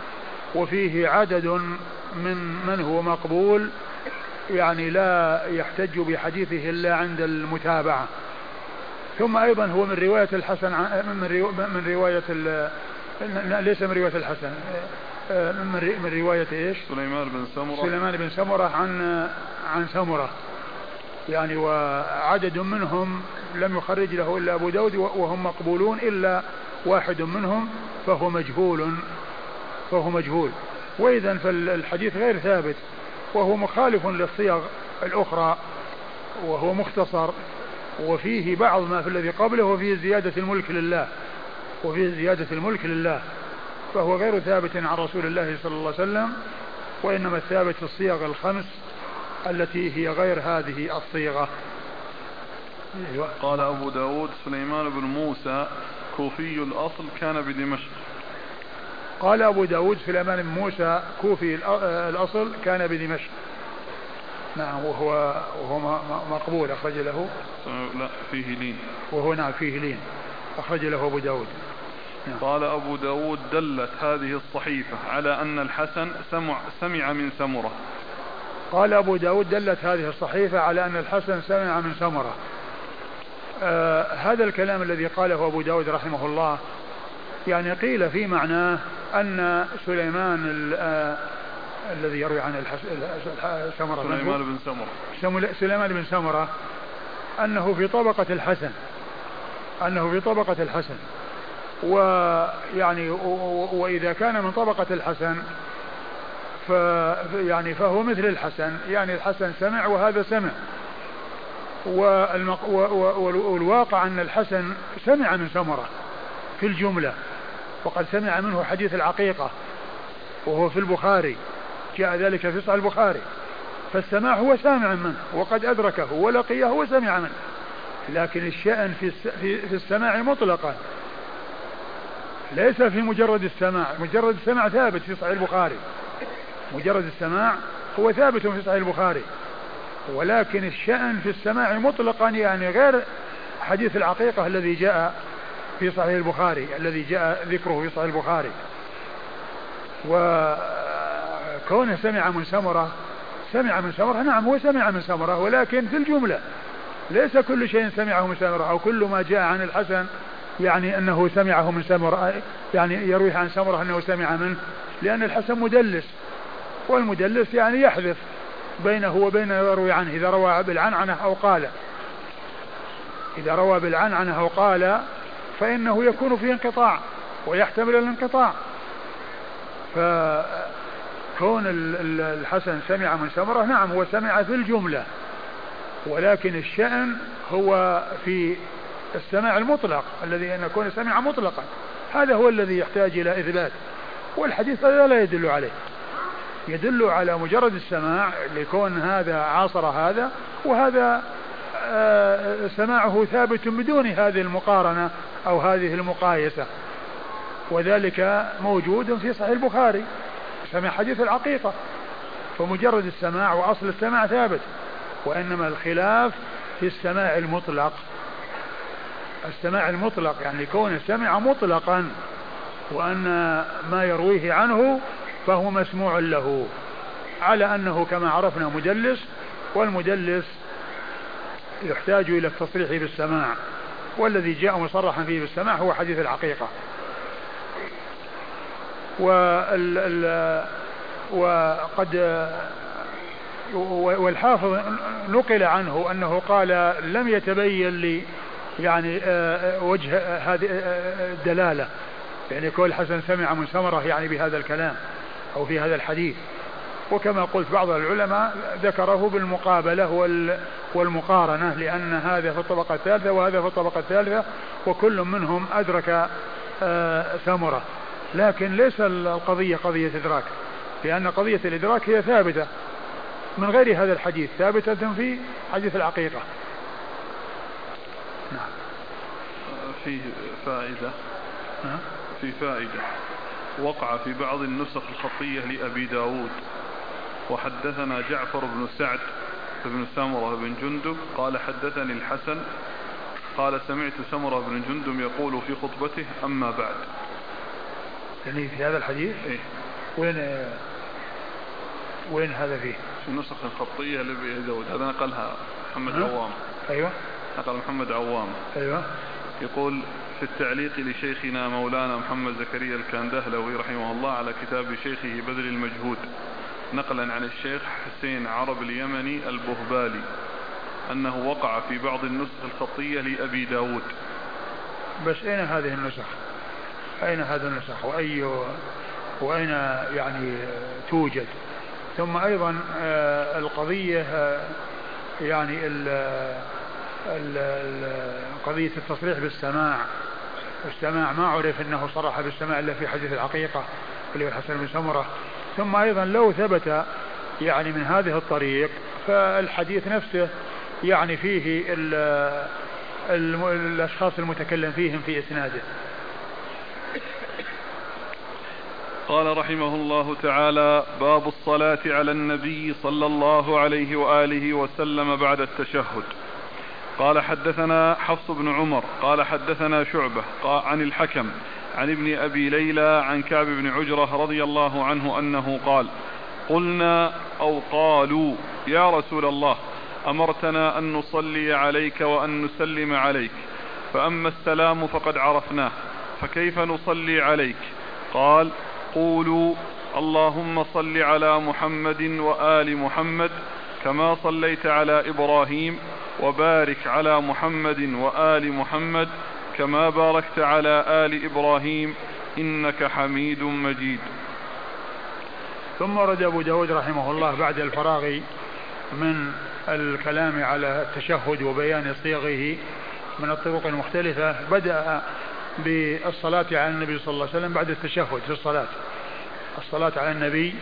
وفيه عدد من من هو مقبول يعني لا يحتج بحديثه إلا عند المتابعة. ثم أيضا هو من رواية الحسن من من رواية ليس من رواية الحسن. من رواية إيش؟ سليمان بن سمرة. سليمان بن سمرة عن عن سمرة. يعني وعدد منهم لم يخرج له إلا أبو داود وهم مقبولون إلا واحد منهم فهو مجهول فهو مجهول. وإذا فالحديث غير ثابت. وهو مخالف للصيغ الأخرى وهو مختصر وفيه بعض ما في الذي قبله وفيه زيادة الملك لله وفيه زيادة الملك لله فهو غير ثابت عن رسول الله صلى الله عليه وسلم وإنما الثابت الصيغ الخمس التي هي غير هذه الصيغة. قال أبو داود سليمان بن موسى كوفي الأصل كان بدمشق قال أبو داود سليمان بن موسى كوفي الأصل كان بدمشق. نعم وهو وهو مقبول أخرج له. لا فيه لين. وهو نعم فيه لين. أخرج له أبو داود. نعم. قال أبو داود دلت هذه الصحيفة على أن الحسن سمع, سمع من سمرة. قال أبو داود دلت هذه الصحيفة على أن الحسن سمع من سمرة. آه هذا الكلام الذي قاله أبو داود رحمه الله يعني قيل في معناه أن سليمان آه الذي يروي عن سمرة سليمان بن سمرة. سليمان بن سمرة أنه في طبقة الحسن. أنه في طبقة الحسن. ويعني وإذا كان من طبقة الحسن ف يعني فهو مثل الحسن. يعني الحسن سمع وهذا سمع. والمق... والواقع أن الحسن سمع من سمرة في الجملة. وقد سمع منه حديث العقيقة وهو في البخاري جاء ذلك في صحيح البخاري. فالسماع هو سامع منه وقد أدركه ولقيه وسمع منه. لكن الشأن في في السماع مطلقا. ليس في مجرد السماع مجرد السماع ثابت في صحيح البخاري. مجرد السماع هو ثابت في صحيح البخاري. ولكن الشأن في السماع مطلقا يعني غير حديث العقيقة الذي جاء في صحيح البخاري الذي جاء ذكره في صحيح البخاري. وكونه سمع من سمرة سمع من سمرة نعم هو سمع من سمرة ولكن في الجملة ليس كل شيء سمعه من سمرة أو كل ما جاء عن الحسن يعني أنه سمعه من سمرة يعني يرويه عن سمرة أنه سمع منه لأن الحسن مدلس والمدلس يعني يحذف بينه وبين يروي عنه إذا روى بالعنعنة أو قال إذا روى بالعنعنة أو قال فإنه يكون فيه انقطاع ويحتمل الانقطاع. فكون الحسن سمع من سمرة نعم هو سمع في الجملة ولكن الشأن هو في السماع المطلق الذي أن يكون سمع مطلقا. هذا هو الذي يحتاج إلى إثبات والحديث هذا لا يدل عليه. يدل على مجرد السماع لكون هذا عاصر هذا وهذا سماعه ثابت بدون هذه المقارنة أو هذه المقايسة. وذلك موجود في صحيح البخاري. سمع حديث العقيقة. فمجرد السماع وأصل السماع ثابت وإنما الخلاف في السماع المطلق. السماع المطلق يعني كونه سمع مطلقا وأن ما يرويه عنه فهو مسموع له. على أنه كما عرفنا مدلس والمدلس يحتاج إلى التصريح بالسماع والذي جاء مصرحا فيه بالسماع هو حديث العقيقة وال وقد والحافظ نقل عنه أنه قال لم يتبين لي يعني وجه هذه الدلالة. يعني كل حسن سمع من سمرة يعني بهذا الكلام أو في هذا الحديث. وكما قلت بعض العلماء ذكره بالمقابلة والمقارنة لأن هذا في الطبقة الثالثة وهذا في الطبقة الثالثة وكل منهم أدرك آه، ثمرة. لكن ليس القضية قضية إدراك لأن قضية الإدراك هي ثابتة من غير هذا الحديث ثابتة في حديث العقيقة. نعم. فيه فائدة. في فائدة. وقع في بعض النسخ الخطية لأبي داود. وحدثنا جعفر بن سعد بن سمرة بن جندب قال حدثني الحسن قال سمعت سمرة بن جندب يقول في خطبته أما بعد. يعني في هذا الحديث؟ إيه؟ وين وين هذا فيه؟ في النسخ الخطية لأبي داود. هذا نقلها محمد عوام. أيوة. نقل محمد عوام. أيوة. يقول في التعليق لشيخنا مولانا محمد زكريا الكاندهلوي رحمه الله على كتاب شيخه بذل المجهود نقلا عن الشيخ حسين عرب اليمني البهبالي أنه وقع في بعض النسخ الخطية لأبي داود. بس أين هذه النسخ؟ أين هذا النسخ؟ وأي وأين يعني توجد؟ ثم أيضا آه، القضية آه، يعني قضية التصريح بالسماع. السماع ما عرف أنه صرح بالسماع إلا في حديث العقيقة اللي هو الحسن بن سمرة. ثم أيضا لو ثبت يعني من هذه الطريق فالحديث نفسه يعني فيه ال ال الأشخاص المتكلم فيهم في إسناده. قال رحمه الله تعالى باب الصلاة على النبي صلى الله عليه وآله وسلم بعد التشهد. قال حدثنا حفص بن عمر قال حدثنا شعبة عن الحكم عن ابن أبي ليلى عن كعب بن عجرة رضي الله عنه أنه قال قلنا أو قالوا يا رسول الله أمرتنا أن نصلي عليك وأن نسلم عليك فأما السلام فقد عرفناه فكيف نصلي عليك؟ قال قولوا اللهم صل على محمد وآل محمد كما صليت على إبراهيم وبارك على محمد وآل محمد كما باركت على آل إبراهيم إنك حميد مجيد. ثم ورد أبو داود رحمه الله بعد الفراغ من الكلام على التشهد وبيان صيغه من الطرق المختلفة بدأ بالصلاة على النبي صلى الله عليه وسلم بعد التشهد في الصلاة. الصلاة على النبي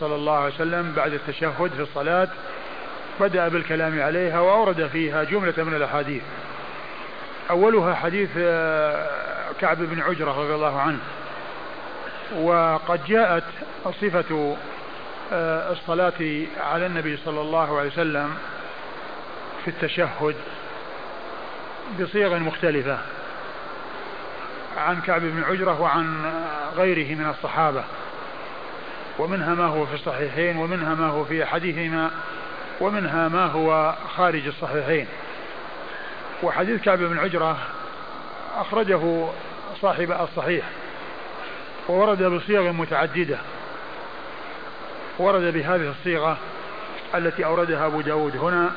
صلى الله عليه وسلم بعد التشهد في الصلاة بدأ بالكلام عليها وأورد فيها جملة من الأحاديث. أولها حديث آه، كعب بن عجرة رضي الله عنه. وقد جاءت صفة آه، الصلاة على النبي صلى الله عليه وسلم في التشهد بصيغ مختلفة عن كعب بن عجرة وعن غيره من الصحابة. ومنها ما هو في الصحيحين ومنها ما هو في أحدهما ومنها ما هو خارج الصحيحين. وحديث كعب بن عجرة أخرجه صاحب الصحيح وورد بصيغ متعددة. ورد بهذه الصيغة التي أوردها أبو داود هنا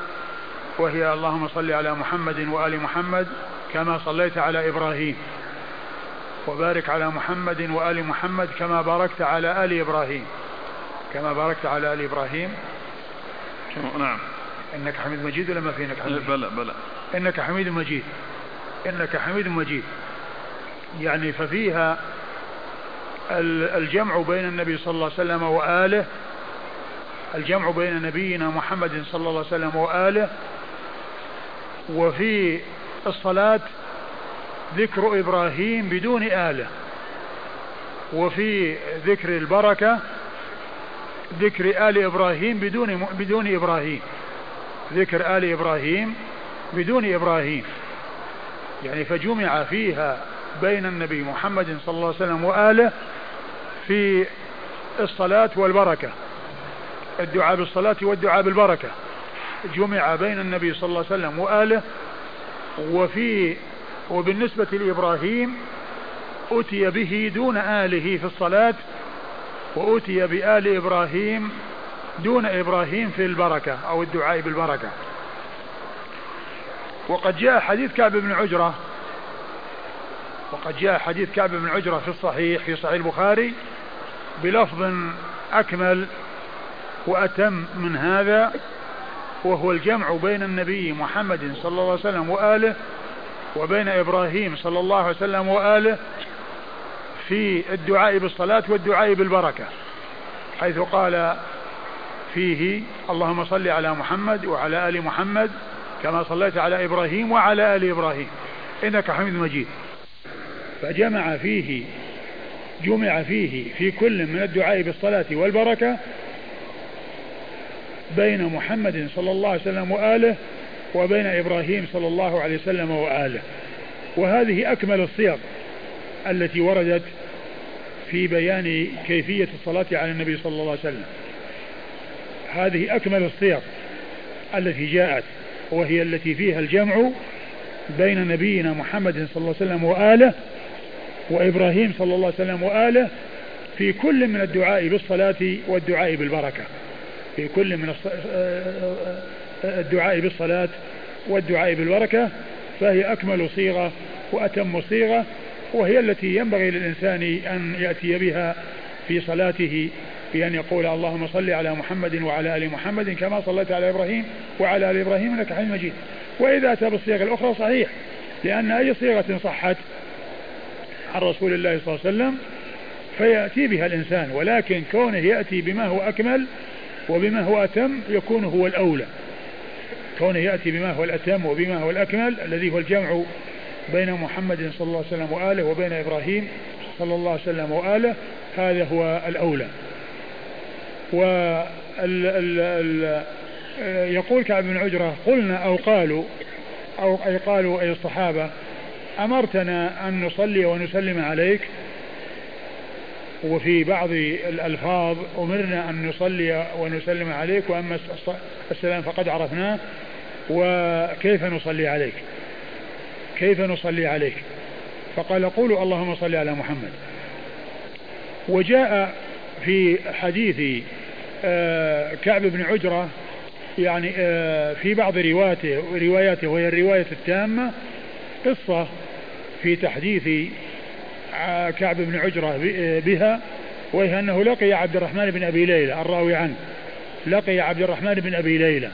وهي اللهم صل على محمد وآل محمد كما صليت على إبراهيم وبارك على محمد وآل محمد كما باركت على آل إبراهيم. كما باركت على آل إبراهيم. نعم. إنك حميد مجيد ولا ما في إنك حميد بلى بلى. إنك حميد مجيد. إنك حميد مجيد. يعني ففيها الجمع بين النبي صلى الله عليه وسلم وآله الجمع بين نبينا محمد صلى الله عليه وسلم وآله وفي الصلاة ذكر إبراهيم بدون آله وفي ذكر البركة ذكر آل إبراهيم بدون بدون إبراهيم ذكر آل إبراهيم بدون إبراهيم. يعني فجمع فيها بين النبي محمد صلى الله عليه وسلم وآله في الصلاة والبركة الدعاء بالصلاة والدعاء بالبركة. جمع بين النبي صلى الله عليه وسلم وآله وفي وبالنسبة لإبراهيم أتي به دون آله في الصلاة وأتي بآل إبراهيم دون إبراهيم في البركة أو الدعاء بالبركة. وقد جاء حديث كعب بن عجرة. وقد جاء حديث كعب بن عجرة في الصحيح في صحيح البخاري بلفظ أكمل وأتم من هذا وهو الجمع بين النبي محمد صلى الله عليه وسلم وآله وبين إبراهيم صلى الله عليه وسلم وآله في الدعاء بالصلاة والدعاء بالبركة. حيث قال فيه اللهم صل على محمد وعلى آل محمد كما صليت على إبراهيم وعلى آل إبراهيم. إنك حميد مجيد. فجمع فيه جمع فيه في كل من الدعاء بالصلاة والبركة بين محمد صلى الله عليه وسلم وآله وبين إبراهيم صلى الله عليه وسلم وآله. وهذه أكمل الصيغ التي وردت في بيان كيفية الصلاة على النبي صلى الله عليه وسلم. هذه أكمل الصيغ التي جاءت وهي التي فيها الجمع بين نبينا محمد صلى الله عليه وسلم وآله وإبراهيم صلى الله عليه وسلم وآله في كل من الدعاء بالصلاة والدعاء بالبركة. في كل من الدعاء بالصلاة والدعاء بالبركة فهي أكمل صيغة وأتم صيغة وهي التي ينبغي للإنسان أن يأتي بها في صلاته بأن يقول اللهم صل على محمد وعلى آل محمد كما صليت على إبراهيم وعلى آل إبراهيم إنك حميد مجيد. وإذا أتى بالصيغ الأخرى صحيح لأن أي صيغة صحت عن رسول الله صلى الله عليه وسلم فيأتي بها الإنسان ولكن كونه يأتي بما هو أكمل وبما هو أتم يكون هو الأولى. كونه يأتي بما هو الأتم وبما هو الأكمل الذي هو الجمع بين محمد صلى الله عليه وسلم وآله وبين إبراهيم صلى الله عليه وسلم وآله هذا هو الأولى. وال يقول كعب بن عجرة قلنا أو قالوا أو أي قالوا أي الصحابة أمرتنا أن نصلي ونسلم عليك. وفي بعض الألفاظ أمرنا أن نصلي ونسلم عليك وأما السلام فقد عرفناه. وكيف نصلي عليك؟ كيف نصلي عليك؟ فقال قولوا اللهم صل على محمد. وجاء في حديث آه، كعب بن عجرة يعني آه، في بعض رواياته رواياته وهي الرواية التامة قصة في تحديث آه، كعب بن عجرة بها وهي أنه لقي عبد الرحمن بن أبي ليلى الرأوي عنه لقي عبد الرحمن بن أبي ليلى.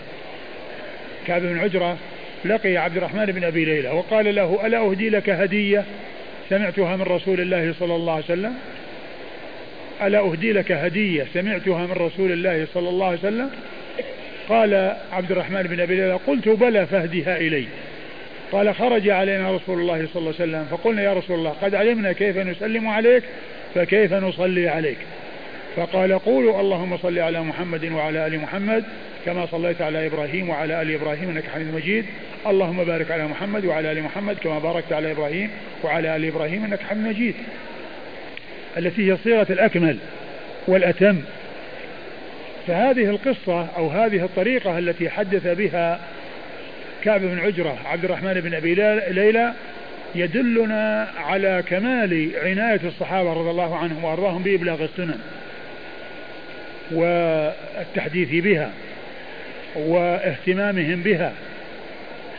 كعب بن عجرة لقي عبد الرحمن بن أبي ليلى وقال له ألا أهدي لك هدية سمعتها من رسول الله صلى الله عليه وسلم؟ ألا أهدي لك هدية سمعتها من رسول الله صلى الله عليه وسلم؟ قال عبد الرحمن بن أبي ليلى قلت بلى فاهدها إلي. قال خرج علينا رسول الله صلى الله عليه وسلم. فقلنا يا رسول الله قد علمنا كيف نسلم عليك فكيف نصلي عليك. فقال قولوا اللهم صل على محمد وعلى آل محمد كما صليت على إبراهيم وعلى آل إبراهيم إنك حميد مجيد. اللهم بارك على محمد وعلى آل محمد كما باركت على إبراهيم وعلى آل إبراهيم إنك حميد مجيد. التي هي صيغة الأكمل والأتم. فهذه القصة أو هذه الطريقة التي حدث بها كعب بن عجرة عبد الرحمن بن أبي ليلى يدلنا على كمال عناية الصحابة رضي الله عنهم وأرضاهم بإبلاغ السنن والتحديث بها واهتمامهم بها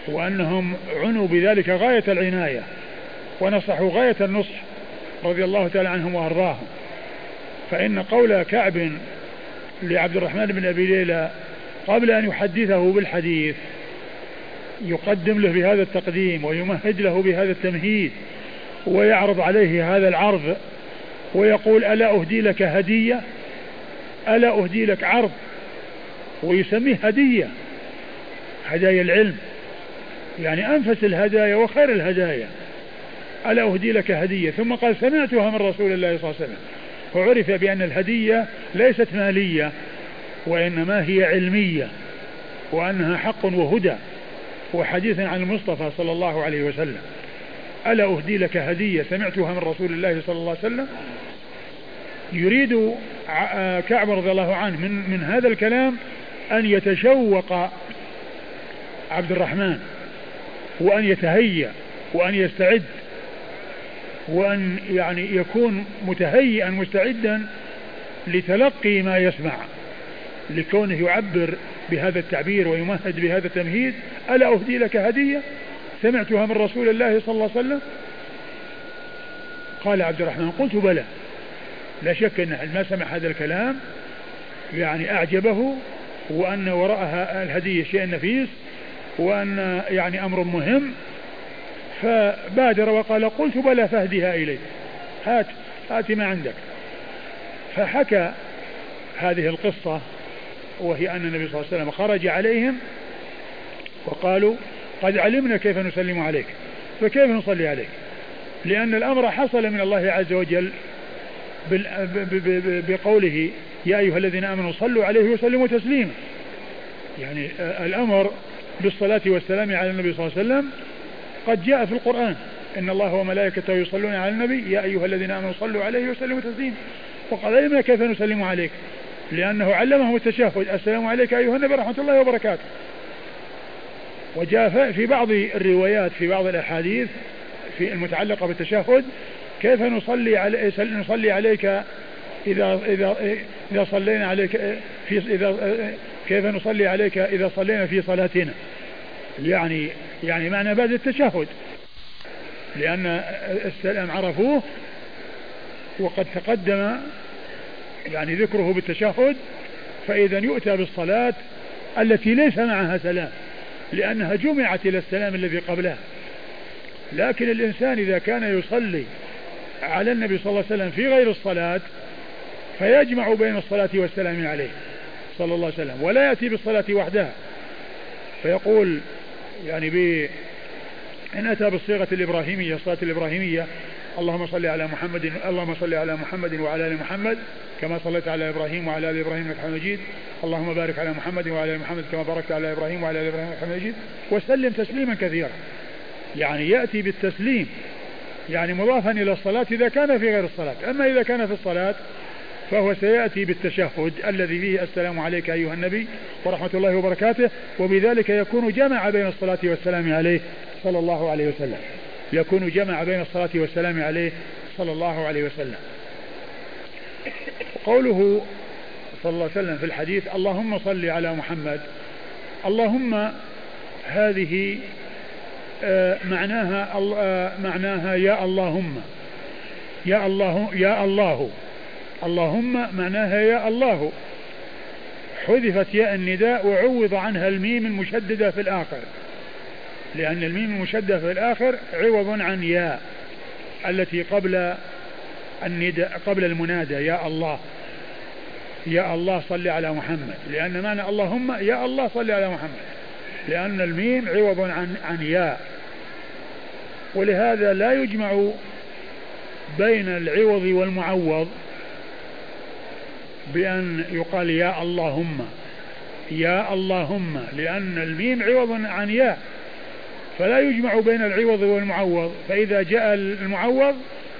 وأنهم عنوا بذلك غاية العناية ونصحوا غاية النصح رضي الله تعالى عنهم وأرضاهم. فإن قول كعب لعبد الرحمن بن أبي ليلى قبل أن يحدثه بالحديث يقدم له بهذا التقديم ويمهد له بهذا التمهيد ويعرض عليه هذا العرض ويقول ألا أهدي لك هدية؟ ألا أهدي لك عرض؟ ويسميه هدية هدايا العلم. يعني أنفس الهدايا وخير الهدايا. ألا أهدي لك هدية. ثم قال سمعتها من رسول الله صلى الله عليه وسلم. وعرف بأن الهدية ليست مالية وإنما هي علمية وأنها حق وهدى وحديث عن المصطفى صلى الله عليه وسلم. ألا أهدي لك هدية. سمعتها من رسول الله صلى الله عليه وسلم. يريد كعب رضي الله عنه من, من هذا الكلام أن يتشوق عبد الرحمن وأن يتهيأ وأن يستعد. وأن يعني يكون متهيئا مستعدا لتلقي ما يسمع لكونه يعبر بهذا التعبير ويمهد بهذا التمهيد. ألا أهدي لك هدية؟ سمعتها من رسول الله صلى الله عليه وسلم؟ قال عبد الرحمن قلت بلى. لا شك أن ما سمع هذا الكلام يعني أعجبه وأن وراءها الهدية شيء نفيس وأن يعني أمر مهم. فبادر وقال قلت بلى فاهدها إلي هات هات ما عندك. فحكى هذه القصة وهي أن النبي صلى الله عليه وسلم خرج عليهم وقالوا قد علمنا كيف نسلم عليك فكيف نصلي عليك؟ لأن الأمر حصل من الله عز وجل بقوله يا أيها الذين آمنوا صلوا عليه وسلموا تسليما. يعني الأمر بالصلاة والسلام على النبي صلى الله عليه وسلم قد جاء في القرآن إن الله وملائكته يصلون على النبي يا أيها الذين آمنوا صلوا عليه وسلموا تسليما. وقال علمنا كيف نسلم عليك؟ لأنه علمهم التشهد. السلام عليك أيها النبي رحمة الله وبركاته. وجاء في بعض الروايات في بعض الأحاديث في المتعلقة بالتشهد كيف نصلي علي نصلي عليك إذا إذا إذا صلينا عليك في إذا كيف نصلي عليك إذا صلينا في صلاتنا؟ يعني يعني معنى بعد التشهد. لأن السلام عرفوه وقد تقدم يعني ذكره بالتشهد فإذا يؤتى بالصلاة التي ليس معها سلام لأنها جمعت إلى السلام الذي قبلها. لكن الإنسان إذا كان يصلي على النبي صلى الله عليه وسلم في غير الصلاة فيجمع بين الصلاة والسلام عليه صلى الله عليه وسلم ولا يأتي بالصلاة وحدها. فيقول يعني ب إن أتى بالصيغة الإبراهيمية الصلاة الإبراهيمية اللهم صل على محمد اللهم صل على محمد وعلى آل محمد كما صليت على إبراهيم وعلى آل إبراهيم إنك حميد اللهم بارك على محمد وعلى آل محمد كما باركت على إبراهيم وعلى آل إبراهيم إنك حميد وسلم تسليما كثيرا. يعني يأتي بالتسليم يعني مضافا إلى الصلاة إذا كان في غير الصلاة. أما إذا كان في الصلاة فهو سيأتي بالتشهد الذي فيه السلام عليك أيها النبي ورحمة الله وبركاته وبذلك يكون جمع بين الصلاة والسلام عليه صلى الله عليه وسلم. يكون جمع بين الصلاة والسلام عليه صلى الله عليه وسلم. قوله صلى الله عليه وسلم في الحديث اللهم صل على محمد. اللهم هذه آه، معناها آه، معناها يا اللهم. يا الله يا الله. اللهم معناها يا الله. حذفت ياء النداء وعوض عنها الميم المشددة في الآخر. لأن الميم المشددة في الآخر عوض عن ياء التي قبل النداء قبل المنادى يا الله. يا الله صل على محمد. لأن معنى اللهم يا الله صل على محمد. لأن الميم عوض عن عن ياء. ولهذا لا يجمع بين العوض والمعوض. بأن يقال يا اللهم يا اللهم لأن الميم عوض عن ياء فلا يجمع بين العوض والمعوض فإذا جاء المعوض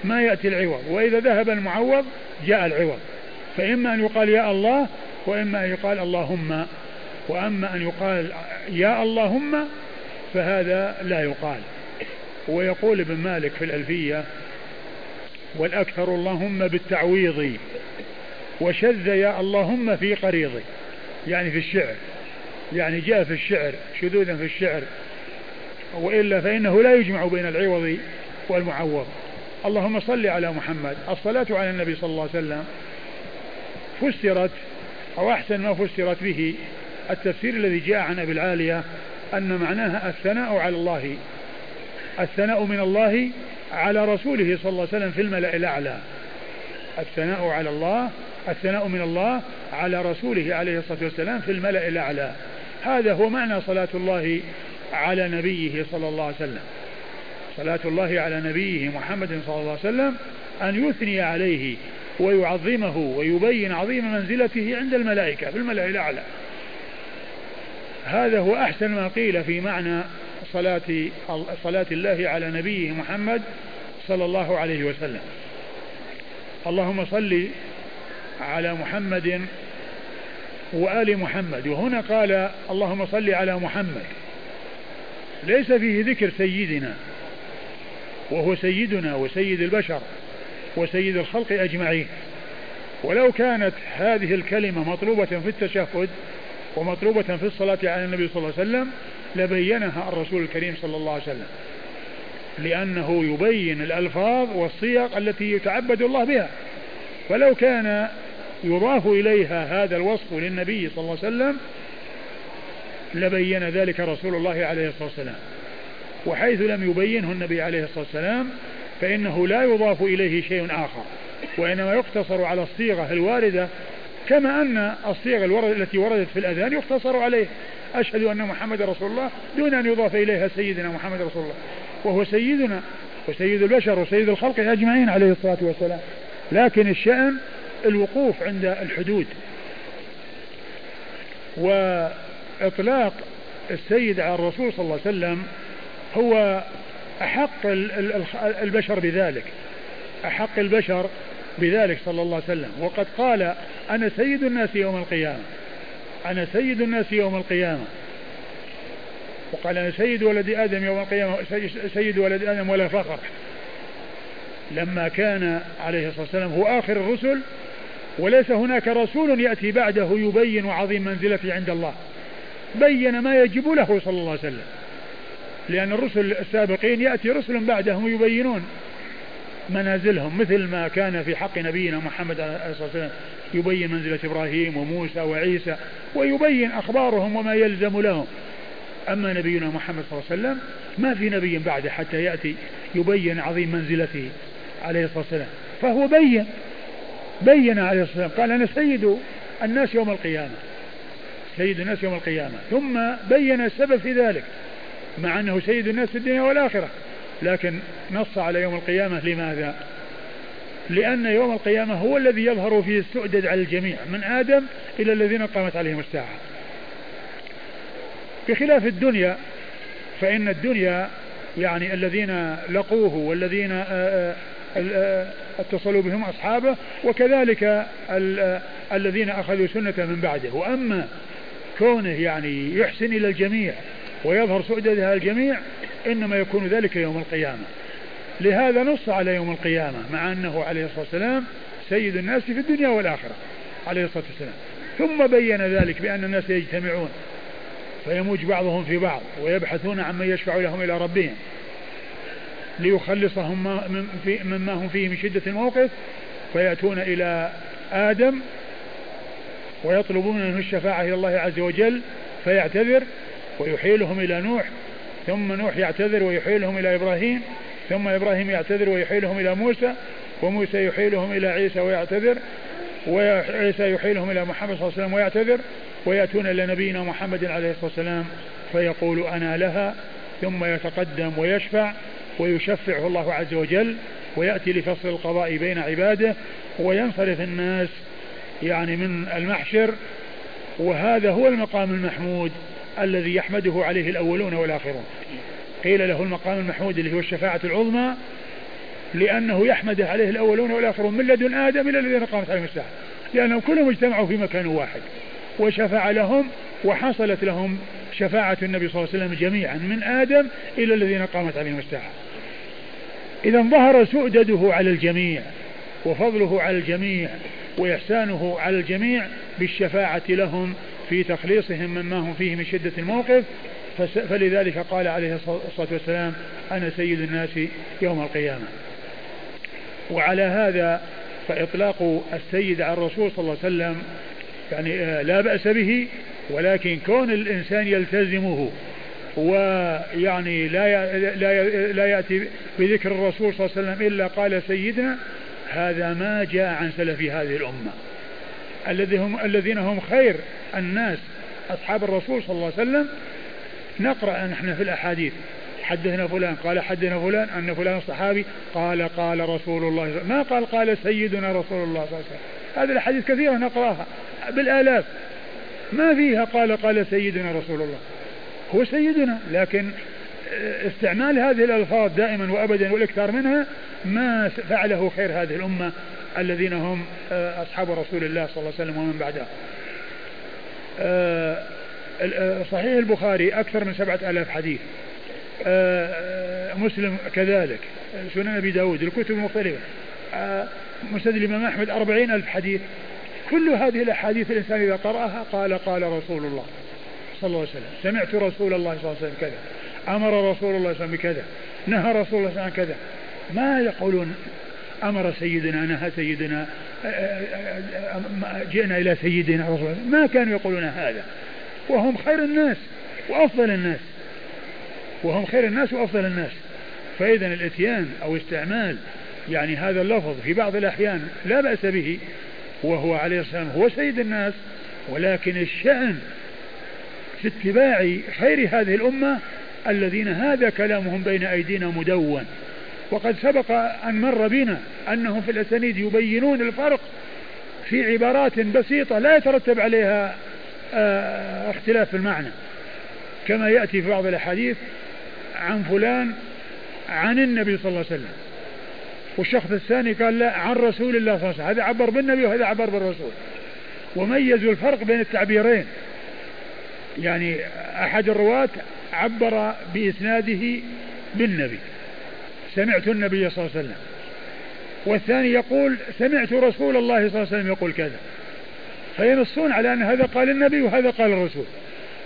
ما يأتي العوض وإذا ذهب المعوض جاء العوض. فإما أن يقال يا الله وإما أن يقال اللهم. وأما أن يقال يا اللهم فهذا لا يقال. ويقول ابن مالك في الألفية والأكثر اللهم بالتعويض وشذ يا اللهم في قريضي. يعني في الشعر. يعني جاء في الشعر شذوذا في الشعر. وإلا فإنه لا يجمع بين العوض والمعوض. اللهم صل على محمد. الصلاة على النبي صلى الله عليه وسلم فسرت أو أحسن ما فسرت به التفسير الذي جاء عن أبي العالية أن معناها الثناء على الله. الثناء من الله على رسوله صلى الله عليه وسلم في الملأ الأعلى. الثناء على الله الثناء من الله على رسوله عليه الصلاة والسلام في الملأ الأعلى. هذا هو معنى صلاة الله على نبيه صلى الله عليه وسلم. صلاة الله على نبيه محمد صلى الله عليه وسلم أن يثني عليه ويعظمه ويبين عظيم منزلته عند الملائكة في الملأ الأعلى. هذا هو أحسن ما قيل في معنى صلاة صلاة الله على نبيه محمد صلى الله عليه وسلم. اللهم صل على محمد وآل محمد. وهنا قال اللهم صل على محمد. ليس فيه ذكر سيدنا وهو سيدنا وسيد البشر وسيد الخلق أجمعين. ولو كانت هذه الكلمة مطلوبة في التشهد ومطلوبة في الصلاة على النبي صلى الله عليه وسلم لبينها الرسول الكريم صلى الله عليه وسلم. لأنه يبين الألفاظ والصيغ التي يتعبد الله بها. فلو كان يضاف إليها هذا الوصف للنبي صلى الله عليه وسلم لبين ذلك رسول الله عليه الصلاة والسلام. وحيث لم يبينه النبي عليه الصلاة والسلام فإنه لا يضاف إليه شيء آخر. وإنما يقتصر على الصيغة الواردة كما أن الصيغ التي وردت في الأذان يقتصر عليه. أشهد أن محمد رسول الله دون أن يضاف إليها سيدنا محمد رسول الله. وهو سيدنا وسيد البشر وسيد الخلق أجمعين عليه الصلاة والسلام. لكن الشأن الوقوف عند الحدود. وإطلاق السيد على الرسول صلى الله عليه وسلم هو أحق البشر بذلك. أحق البشر بذلك صلى الله عليه وسلم. وقد قال أنا سيد الناس يوم القيامة. أنا سيد الناس يوم القيامة. وقال أنا سيد ولد آدم يوم القيامة سيد ولد آدم ولا فخر. لما كان عليه الصلاة والسلام هو آخر الرسل وليس هناك رسول يأتي بعده يبين عظيم منزلته عند الله. بين ما يجب له صلى الله عليه وسلم. لأن الرسل السابقين يأتي رسل بعدهم يبينون منازلهم مثل ما كان في حق نبينا محمد عليه الصلاة والسلام. يبين منزلة إبراهيم وموسى وعيسى ويبين أخبارهم وما يلزم لهم. أما نبينا محمد صلى الله عليه وسلم ما في نبي بعده حتى يأتي يبين عظيم منزلته عليه الصلاة والسلام. فهو بين. بين عليه الصلاة والسلام. قال أنا سيد الناس يوم القيامة. سيد الناس يوم القيامة. ثم بين السبب في ذلك مع أنه سيد الناس في الدنيا والآخرة. لكن نص على يوم القيامة. لماذا؟ لأن يوم القيامة هو الذي يظهر فيه السؤدد على الجميع من آدم إلى الذين قامت عليهم الساعة. بخلاف الدنيا فإن الدنيا يعني الذين لقوه والذين آه، آه، آه، اتصلوا بهم أصحابه وكذلك الذين أخذوا سنة من بعده. وأما كونه يعني يحسن إلى الجميع ويظهر سؤددها الجميع إنما يكون ذلك يوم القيامة. لهذا نص على يوم القيامة مع أنه عليه الصلاة والسلام سيد الناس في الدنيا والآخرة عليه الصلاة والسلام. ثم بين ذلك بأن الناس يجتمعون فيموج بعضهم في بعض ويبحثون عن من يشفع لهم إلى ربهم. ليخلصهم مما هم فيه من شدة الموقف فيأتون إلى آدم ويطلبون منه الشفاعة إلى الله عز وجل فيعتذر ويحيلهم إلى نوح ثم نوح يعتذر ويحيلهم إلى إبراهيم ثم إبراهيم يعتذر ويحيلهم إلى موسى وموسى يحيلهم إلى عيسى ويعتذر وعيسى يحيلهم إلى محمد صلى الله عليه وسلم ويعتذر ويأتون إلى نبينا محمد عليه الصلاة والسلام فيقول أنا لها ثم يتقدم ويشفع ويشفعه الله عز وجل ويأتي لفصل القضاء بين عباده وينصرف الناس يعني من المحشر. وهذا هو المقام المحمود الذي يحمده عليه الأولون والآخرون. قيل له المقام المحمود اللي هو الشفاعة العظمى لأنه يحمد عليه الأولون والآخرون من لدن آدم إلى الذين قامت عليهم الساعة. لأنهم كلهم اجتمعوا في مكان واحد وشفع لهم وحصلت لهم شفاعة النبي صلى الله عليه وسلم جميعا من آدم إلى الذين قامت عليهم الساعة. إذا ظهر سؤدده على الجميع وفضله على الجميع وإحسانه على الجميع بالشفاعة لهم في تخليصهم مما هم فيه من شدة الموقف. فلذلك قال عليه الصلاة والسلام أنا سيد الناس يوم القيامة. وعلى هذا فإطلاق السيد على الرسول صلى الله عليه وسلم يعني آه، لا بأس به ولكن كون الإنسان يلتزمه ويعني لا لا لا يأتي بذكر الرسول صلى الله عليه وسلم إلا قال سيدنا هذا ما جاء عن سلف هذه الأمة. الذي هم الذين هم خير الناس أصحاب الرسول صلى الله عليه وسلم. نقرأ نحن في الأحاديث. حدثنا فلان قال حدثنا فلان أن فلان الصحابي قال قال رسول الله ما قال؟ قال سيدنا رسول الله صلى الله عليه وسلم. هذه الأحاديث كثيرة نقرأها بالآلاف. ما فيها قال قال سيدنا رسول الله. هو سيدنا لكن استعمال هذه الألفاظ دائما وأبدا والإكثار منها ما فعله خير هذه الأمة الذين هم آه، أصحاب رسول الله صلى الله عليه وسلم ومن بعده. صحيح البخاري أكثر من سبعة آلاف حديث. مسلم كذلك. سنن أبي داود الكتب المختلفة. مسند الإمام أحمد أربعين ألف حديث. كل هذه الأحاديث الإنسان إذا قرأها قال قال رسول الله. صلى الله عليه وسلم. سمعت رسول الله صلى الله عليه وسلم كذا. أمر رسول الله صلى الله عليه وسلم بكذا. نهى رسول الله صلى الله عليه وسلم كذا. ما يقولون أمر سيدنا نهى سيدنا جئنا إلى سيدنا رسول الله. ما كانوا يقولون هذا. وهم خير الناس وأفضل الناس. وهم خير الناس وأفضل الناس. فإذا الإتيان أو استعمال يعني هذا اللفظ في بعض الأحيان لا بأس به وهو عليه السلام هو سيد الناس ولكن الشأن في اتباع خير هذه الأمة الذين هذا كلامهم بين أيدينا مدون. وقد سبق أن مر بنا أنهم في الأسانيد يبينون الفرق في عبارات بسيطة لا يترتب عليها آه، اختلاف في المعنى. كما يأتي في بعض الأحاديث عن فلان عن النبي صلى الله عليه وسلم والشخص الثاني قال لا عن رسول الله صلى الله عليه وسلم. هذا عبر بالنبي وهذا عبر بالرسول. وميزوا الفرق بين التعبيرين. يعني أحد الرواة عبر بإسناده بالنبي. سمعت النبي صلى الله عليه وسلم. والثاني يقول سمعت رسول الله صلى الله عليه وسلم يقول كذا. فينصون على أن هذا قال النبي وهذا قال الرسول.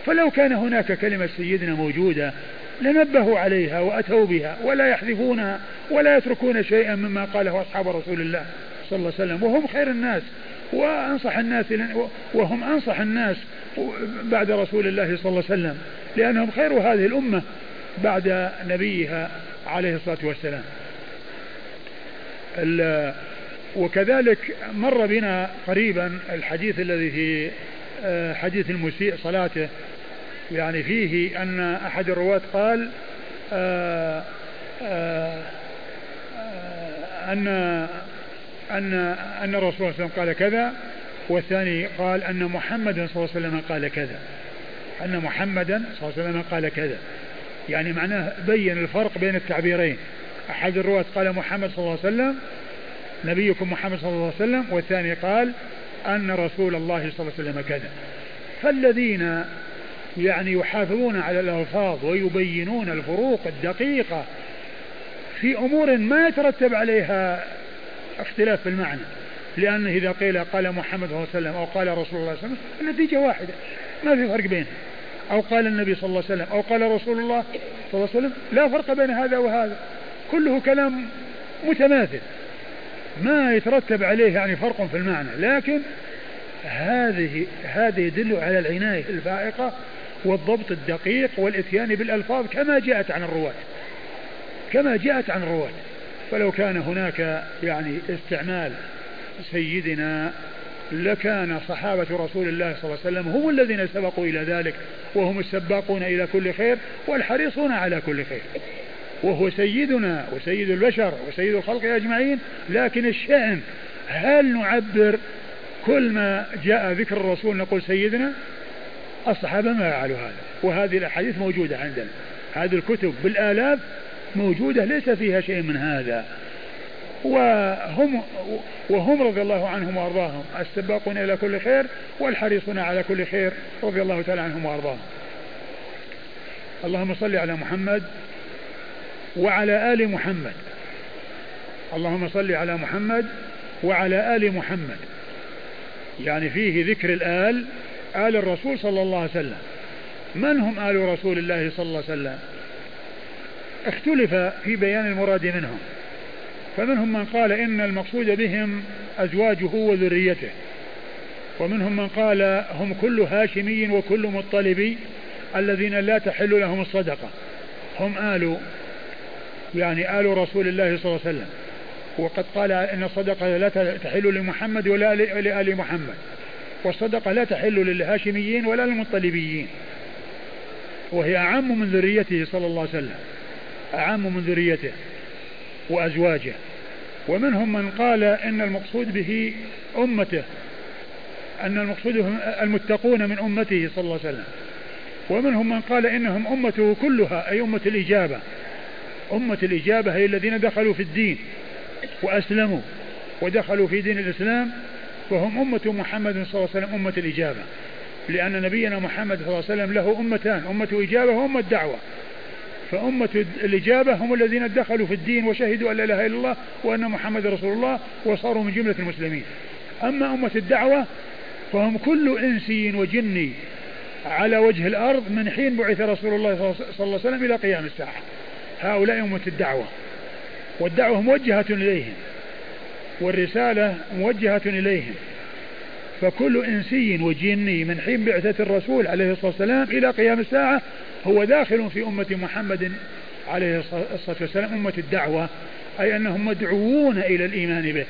فلو كان هناك كلمة سيدنا موجودة لنبهوا عليها وأتوا بها ولا يحذفونها ولا يتركون شيئا مما قاله أصحاب رسول الله صلى الله عليه وسلم. وهم خير الناس وأنصح الناس وهم أنصح الناس بعد رسول الله صلى الله عليه وسلم لأنهم خير هذه الأمة بعد نبيها عليه الصلاة والسلام. وكذلك مر بنا قريبا الحديث الذي في آه، حديث المسيء صلاته. يعني فيه أن أحد الرواة قال آه، آه، أن أن أن الرسول صلى الله عليه وسلم قال كذا والثاني قال أن محمدا صلى الله عليه وسلم قال كذا. أن محمدا صلى الله عليه وسلم قال كذا. يعني معناه بين الفرق بين التعبيرين. أحد الرواة قال محمد صلى الله عليه وسلم نبيكم محمد صلى الله عليه وسلم والثاني قال أن رسول الله صلى الله عليه وسلم كذا. فالذين يعني يحافظون على الألفاظ ويبينون الفروق الدقيقة في أمور ما يترتب عليها اختلاف في المعنى. لأن إذا قيل قال محمد صلى الله عليه وسلم أو قال رسول الله صلى الله عليه وسلم النتيجة واحدة. ما في فرق بينها أو قال النبي صلى الله عليه وسلم أو قال رسول الله صلى الله عليه وسلم لا فرق بين هذا وهذا. كله كلام متماثل. ما يترتب عليه يعني فرق في المعنى. لكن هذه هذه يدل على العناية الفائقة والضبط الدقيق والإتيان بالألفاظ كما جاءت عن الرواة. كما جاءت عن الرواة. فلو كان هناك يعني استعمال سيدنا لكان صحابة رسول الله صلى الله عليه وسلم هم الذين سبقوا إلى ذلك وهم السباقون إلى كل خير والحريصون على كل خير. وهو سيدنا وسيد البشر وسيد الخلق أجمعين لكن الشأن هل نعبر كل ما جاء ذكر الرسول نقول سيدنا؟ الصحابة ما يفعلوا هذا وهذه الأحاديث موجودة عندنا. هذه الكتب بالآلاف موجودة ليس فيها شيء من هذا. وهم وهم رضي الله عنهم وأرضاهم السباقون إلى كل خير والحريصون على كل خير رضي الله تعالى عنهم وأرضاهم. اللهم صل على محمد وعلى آل محمد. اللهم صل على محمد وعلى آل محمد. يعني فيه ذكر الآل آل الرسول صلى الله عليه وسلم. من هم آل رسول الله صلى الله عليه وسلم؟ اختلف في بيان المراد منهم. فمنهم من قال إن المقصود بهم أزواجه وذريته. ومنهم من قال هم كل هاشمي وكل مطلبي الذين لا تحل لهم الصدقة. هم آل يعني آل رسول الله صلى الله عليه وسلم. وقد قال إن الصدقة لا تحل لمحمد ولا لآل محمد. والصدقة لا تحل للهاشميين ولا للمطلبيين. وهي أعم من ذريته صلى الله عليه وسلم. أعم من ذريته. وأزواجه. ومنهم من قال إن المقصود به أمته أن المقصود المتقون من أمته صلى الله عليه وسلم. ومنهم من قال إنهم أمته كلها أي أمة الإجابة. أمة الإجابة هي الذين دخلوا في الدين وأسلموا ودخلوا في دين الإسلام فهم أمة محمد صلى الله عليه وسلم أمة الإجابة. لأن نبينا محمد صلى الله عليه وسلم له أمتان أمة إجابة وأمة دعوة. فأمة الإجابة هم الذين دخلوا في الدين وشهدوا أن لا إله إلا الله وأن محمد رسول الله وصاروا من جملة المسلمين. أما أمة الدعوة فهم كل إنسي وجني على وجه الأرض من حين بعث رسول الله صلى الله عليه وسلم إلى قيام الساعة. هؤلاء أمة الدعوة. والدعوة موجهة إليهم. والرسالة موجهة إليهم. فكل إنسي وجني من حين بعثة الرسول عليه الصلاة والسلام إلى قيام الساعة هو داخل في أمة محمد عليه الصلاة والسلام أمة الدعوة أي أنهم مدعوون إلى الإيمان به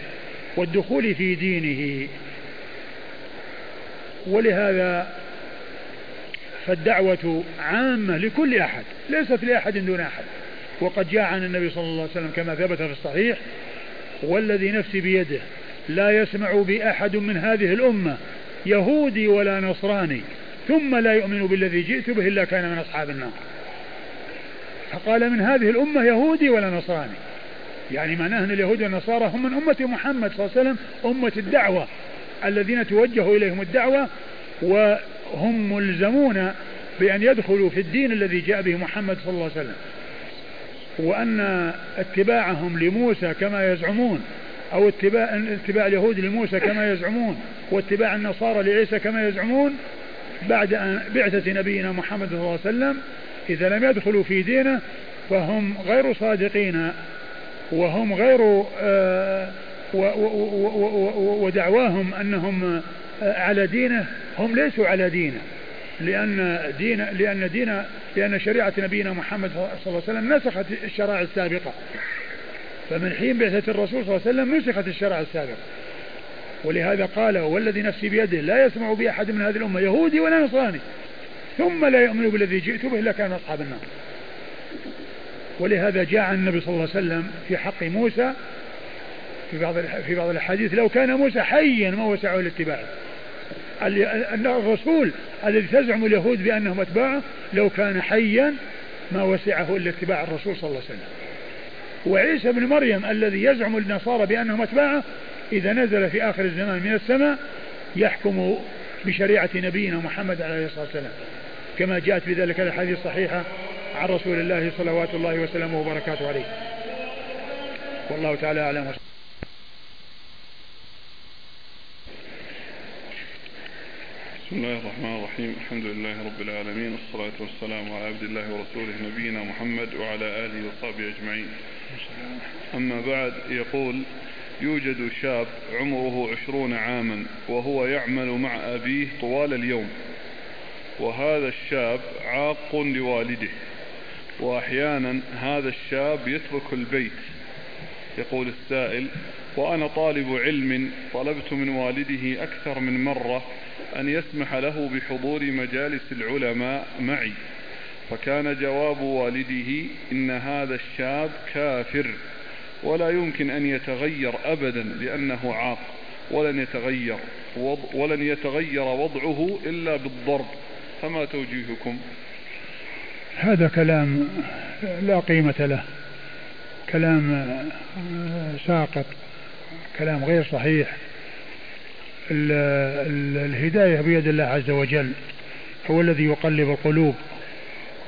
والدخول في دينه. ولهذا فالدعوة عامة لكل أحد ليست لأحد دون أحد. وقد جاء عن النبي صلى الله عليه وسلم كما ثبت في الصحيح والذي نفسي بيده لا يسمع بأحد من هذه الأمة يهودي ولا نصراني ثم لا يؤمن بالذي جئت به إلا كان من أصحاب النار. فقال من هذه الأمة يهودي ولا نصراني؟ يعني معناه أن اليهود والنصارى هم من أمة محمد صلى الله عليه وسلم أمة الدعوة الذين توجه إليهم الدعوة وهم ملزمون بأن يدخلوا في الدين الذي جاء به محمد صلى الله عليه وسلم. وأن اتباعهم لموسى كما يزعمون أو اتباع اتباع اليهود لموسى كما يزعمون واتباع النصارى لعيسى كما يزعمون بعد أن بعثة نبينا محمد صلى الله عليه وسلم إذا لم يدخلوا في دينه فهم غير صادقين وهم غير آه، ودعواهم أنهم آه، على دينه هم ليسوا على دينه لأن دين لأن دين لأن شريعة نبينا محمد صلى الله عليه وسلم نسخت الشرائع السابقة. فمن حين بعثة الرسول صلى الله عليه وسلم نسخت الشرائع السابقة ولهذا قال والذي نفسي بيده لا يسمع بي أحد من هذه الأمة يهودي ولا نصراني. ثم لا يؤمن بالذي جئت به إلا كان أصحاب النار. ولهذا جاء النبي صلى الله عليه وسلم في حق موسى في بعض في بعض الأحاديث لو كان موسى حيا ما وسعه الاتباع أن الرسول الذي تزعم اليهود بأنهم أتباعه لو كان حيا ما وسعه إلا اتباع الرسول صلى الله عليه وسلم. وعيسى بن مريم الذي يزعم النصارى بأنهم أتباعه إذا نزل في آخر الزمان من السماء يحكم بشريعة نبينا محمد عليه الصلاة والسلام. كما جاءت في ذلك الأحاديث الصحيحة عن رسول الله صلوات الله وسلامه وبركاته عليه. والله تعالى أعلم. بسم الله الرحمن الرحيم. الحمد لله رب العالمين والصلاة والسلام على عبد الله ورسوله نبينا محمد وعلى آله وصحبه أجمعين. أما بعد يقول يوجد شاب عمره عشرون عاما وهو يعمل مع أبيه طوال اليوم. وهذا الشاب عاق لوالده. وأحيانا هذا الشاب يترك البيت. يقول السائل وأنا طالب علم طلبت من والده أكثر من مرة أن يسمح له بحضور مجالس العلماء معي فكان جواب والده إن هذا الشاب كافر ولا يمكن أن يتغير أبدا لأنه عاق ولن يتغير ولن يتغير وضعه إلا بالضرب. فما توجيهكم؟ هذا كلام لا قيمة له كلام ساقط. كلام غير صحيح. الهداية بيد الله عز وجل هو الذي يقلب القلوب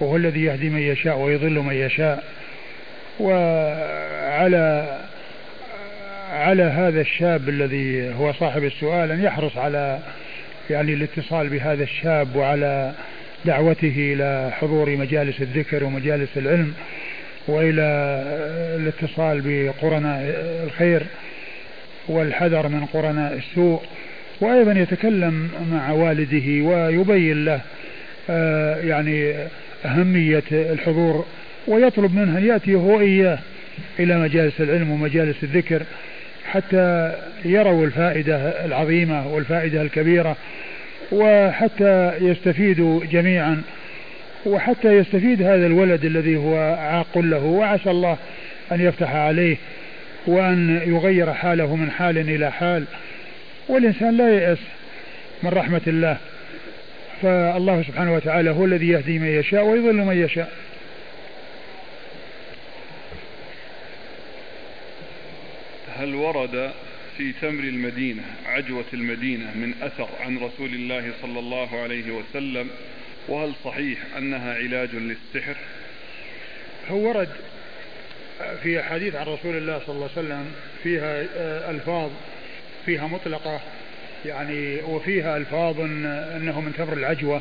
وهو الذي يهدي من يشاء ويضل من يشاء. وعلى على هذا الشاب الذي هو صاحب السؤال أن يحرص على يعني الاتصال بهذا الشاب وعلى دعوته إلى حضور مجالس الذكر ومجالس العلم وإلى الاتصال بقرناء الخير. والحذر من قرناء السوء وأيضا يتكلم مع والده ويبين له آه، يعني أهمية الحضور ويطلب منه أن يأتي هو إياه إلى مجالس العلم ومجالس الذكر حتى يروا الفائدة العظيمة والفائدة الكبيرة وحتى يستفيدوا جميعا وحتى يستفيد هذا الولد الذي هو عاق له وعسى الله أن يفتح عليه وأن يغير حاله من حال إلى حال. والإنسان لا ييأس من رحمة الله. فالله سبحانه وتعالى هو الذي يهدي من يشاء ويضل من يشاء. هل ورد في تمر المدينة عجوة المدينة من أثر عن رسول الله صلى الله عليه وسلم؟ وهل صحيح أنها علاج للسحر؟ هو ورد في حديث عن رسول الله صلى الله عليه وسلم فيها آه، ألفاظ فيها مطلقة يعني وفيها ألفاظ أنه من تمر العجوة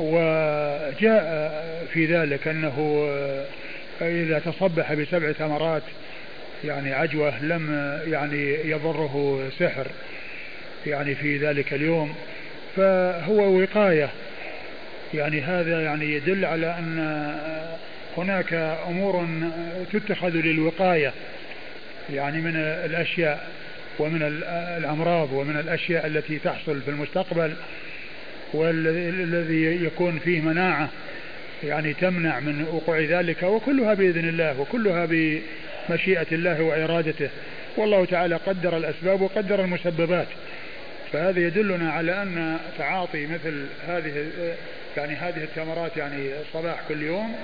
وجاء في ذلك أنه آه، إذا تصبح بسبع ثمرات يعني عجوة لم يعني يضره سحر يعني في ذلك اليوم. فهو وقاية يعني هذا يعني يدل على أن هناك أمور تتخذ للوقاية يعني من الأشياء ومن الأمراض ومن الأشياء التي تحصل في المستقبل والذي يكون فيه مناعة يعني تمنع من وقوع ذلك وكلها بإذن الله وكلها بمشيئة الله وإرادته. والله تعالى قدر الأسباب وقدر المسببات. فهذا يدلنا على أن تعاطي مثل هذه يعني هذه التمرات يعني صباح كل يوم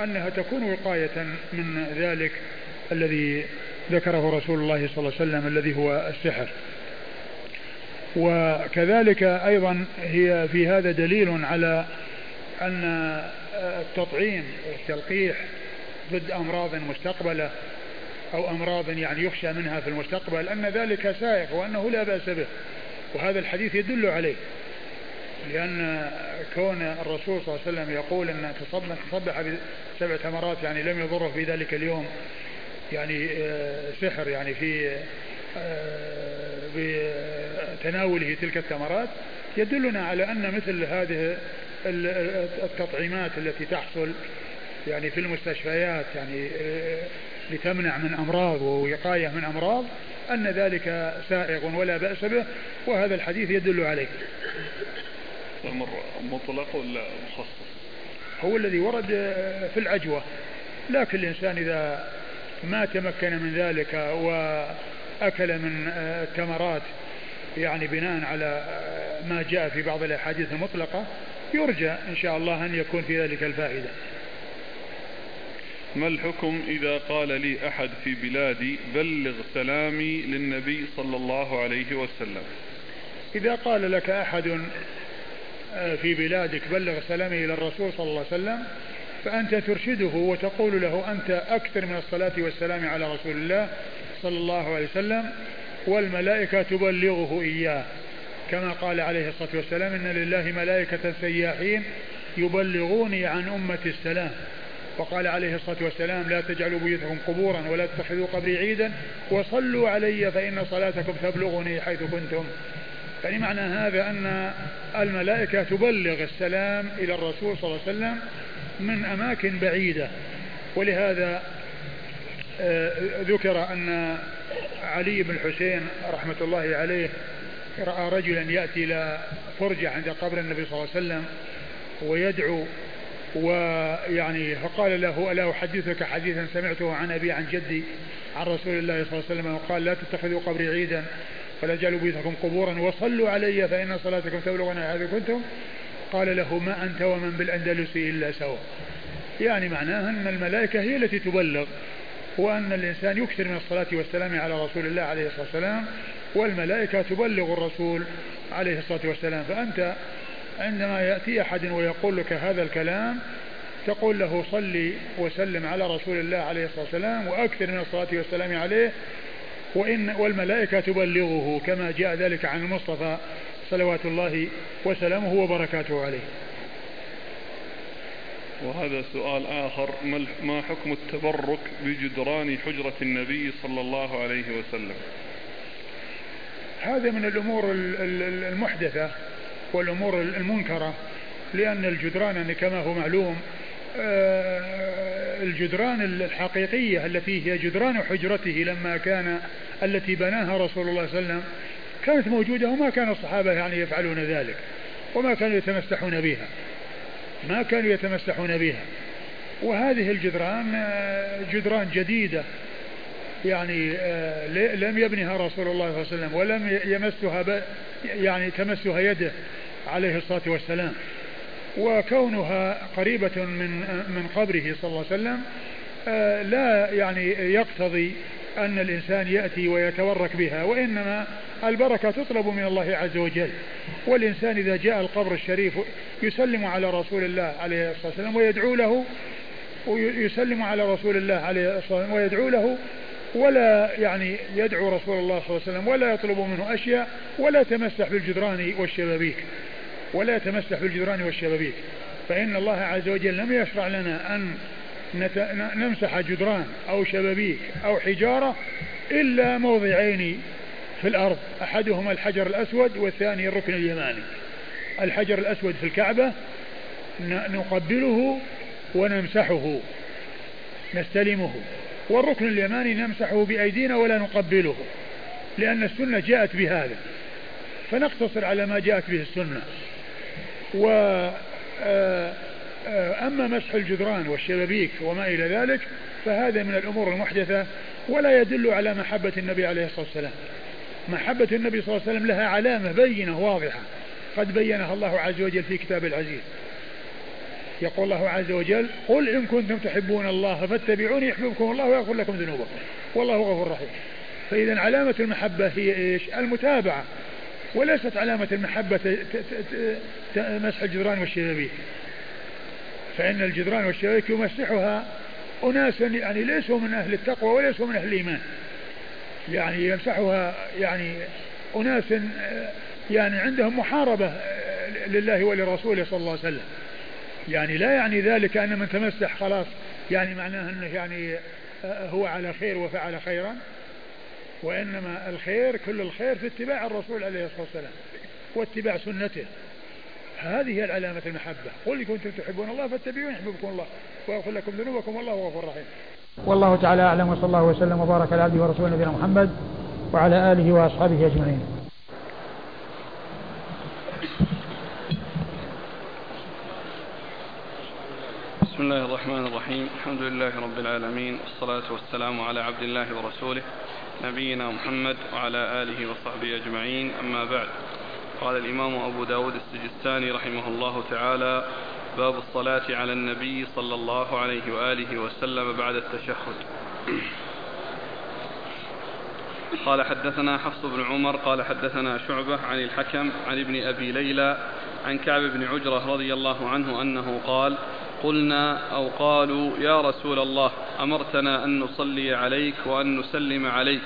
أنها تكون وقاية من ذلك الذي ذكره رسول الله صلى الله عليه وسلم الذي هو السحر. وكذلك أيضا هي في هذا دليل على أن التطعيم والتلقيح ضد أمراض مستقبلة أو أمراض يعني يخشى منها في المستقبل أن ذلك سائق وأنه لا بأس به وهذا الحديث يدل عليه. لأن كون الرسول صلى الله عليه وسلم يقول أن تصبح بسبع ثمرات يعني لم يضره في ذلك اليوم يعني آه، سحر يعني في آه، بتناوله تلك الثمرات يدلنا على أن مثل هذه التطعيمات التي تحصل يعني في المستشفيات يعني آه، لتمنع من أمراض ووقاية من أمراض أن ذلك سائغ ولا بأس به وهذا الحديث يدل عليه. أمر مطلق ولا مخصص؟ هو الذي ورد في العجوة. لكن الإنسان إذا ما تمكن من ذلك وأكل من التمرات يعني بناء على ما جاء في بعض الأحاديث المطلقة يرجى إن شاء الله أن يكون في ذلك الفائدة. ما الحكم إذا قال لي أحد في بلادي بلغ سلامي للنبي صلى الله عليه وسلم؟ إذا قال لك أحد في بلادك بلغ سلامي إلى الرسول صلى الله عليه وسلم فأنت ترشده وتقول له أنت أكثر من الصلاة والسلام على رسول الله صلى الله عليه وسلم والملائكة تبلغه إياه. كما قال عليه الصلاة والسلام إن لله ملائكة سياحين يبلغوني عن أمة السلام. وقال عليه الصلاة والسلام لا تجعلوا بيوتكم قبورا ولا تتخذوا قبري عيدا وصلوا علي فإن صلاتكم تبلغني حيث كنتم. يعني معنى هذا أن الملائكة تبلغ السلام إلى الرسول صلى الله عليه وسلم من أماكن بعيدة. ولهذا آه، ذكر أن علي بن الحسين رحمة الله عليه رأى رجلا يأتي إلى فرجة عند قبر النبي صلى الله عليه وسلم ويدعو ويعني فقال له ألا أحدثك حديثا سمعته عن أبي عن جدي عن رسول الله صلى الله عليه وسلم؟ وقال لا تتخذوا قبري عيدا. فلا تجعلوا بيوتكم قبورا. وصلوا علي فإن صلاتكم تبلغنا هذا كنتم. قال له ما أنت ومن بالأندلس إلا سوا. يعني معناه أن الملائكة هي التي تبلغ وأن الإنسان يكثر من الصلاة والسلام على رسول الله عليه الصلاة والسلام والملائكة تبلغ الرسول عليه الصلاة والسلام. فأنت عندما يأتي أحد ويقول لك هذا الكلام تقول له صلي وسلم على رسول الله عليه الصلاة والسلام وأكثر من الصلاة والسلام عليه وإن والملائكة تبلغه كما جاء ذلك عن المصطفى صلوات الله وسلامه وبركاته عليه. وهذا سؤال آخر ما حكم التبرك بجدران حجرة النبي صلى الله عليه وسلم؟ هذا من الأمور المحدثة والأمور المنكرة لأن الجدران يعني كما هو معلوم الجدران الحقيقية التي هي جدران حجرته لما كان التي بناها رسول الله صلى الله عليه وسلم. كانت موجودة وما كان الصحابة يعني يفعلون ذلك وما كانوا يتمسحون بها. ما كانوا يتمسحون بها. وهذه الجدران آه، جدران جديدة. يعني آه، لم يبنها رسول الله صلى الله عليه وسلم ولم يمسها يعني تمسها يده عليه الصلاة والسلام. وكونها قريبة من من قبره صلى الله عليه وسلم آه، لا يعني يقتضي أن الإنسان يأتي ويتورك بها وإنما البركة تطلب من الله عز وجل. والإنسان إذا جاء القبر الشريف يسلم على رسول الله عليه الصلاة والسلام ويدعو له ويسلم على رسول الله عليه الصلاة والسلام ويدعو له ولا يعني يدعو رسول الله صلى الله عليه وسلم ولا يطلب منه أشياء ولا يتمسح بالجدران والشبابيك. ولا يتمسح بالجدران والشبابيك. فإن الله عز وجل لم يشرع لنا أن نمسح جدران أو شبابيك أو حجارة إلا موضعين في الأرض. أحدهما الحجر الأسود والثاني الركن اليماني. الحجر الأسود في الكعبة نقبله ونمسحه نستلمه. والركن اليماني نمسحه بأيدينا ولا نقبله لأن السنة جاءت بهذا. فنقتصر على ما جاءت به السنة. و آه، آه، أما مسح الجدران والشبابيك وما إلى ذلك فهذا من الأمور المحدثة ولا يدل على محبة النبي عليه الصلاة والسلام. محبة النبي صلى الله عليه وسلم لها علامة بينة واضحة قد بينها الله عز وجل في كتاب العزيز. يقول الله عز وجل قل إن كنتم تحبون الله فاتبعوني يحببكم الله ويغفر لكم ذنوبكم. والله غفور رحيم. فإذا علامة المحبة هي إيش؟ المتابعة. وليست علامة المحبة مسح الجدران والشبابيك فإن الجدران والشبابيك يمسحها أناس يعني ليسوا من أهل التقوى وليسوا من أهل الإيمان. يعني يمسحها يعني أناس يعني عندهم محاربة لله ولرسوله صلى الله عليه وسلم. يعني لا يعني ذلك أن من تمسح خلاص يعني معناه أنه يعني هو على خير وفعل خيرا. وإنما الخير كل الخير في اتباع الرسول عليه الصلاة والسلام واتباع سنته. هذه هي العلامة المحبة. قل كنتم تحبون الله فاتبعوني يحببكم الله ويغفر لكم ذنوبكم والله غفور رحيم والله تعالى أعلم وصلى الله وسلم وبارك على عبده ورسوله نبينا محمد وعلى آله وأصحابه أجمعين. بسم الله الرحمن الرحيم. الحمد لله رب العالمين والصلاة والسلام على عبد الله ورسوله. نبينا محمد وعلى آله وصحبه أجمعين. أما بعد قال الإمام أبو داود السجستاني رحمه الله تعالى باب الصلاة على النبي صلى الله عليه وآله وسلم بعد التشهد. قال حدثنا حفص بن عمر قال حدثنا شعبة عن الحكم عن ابن أبي ليلى عن كعب بن عجرة رضي الله عنه أنه قال قلنا أو قالوا يا رسول الله أمرتنا أن نصلي عليك وأن نسلم عليك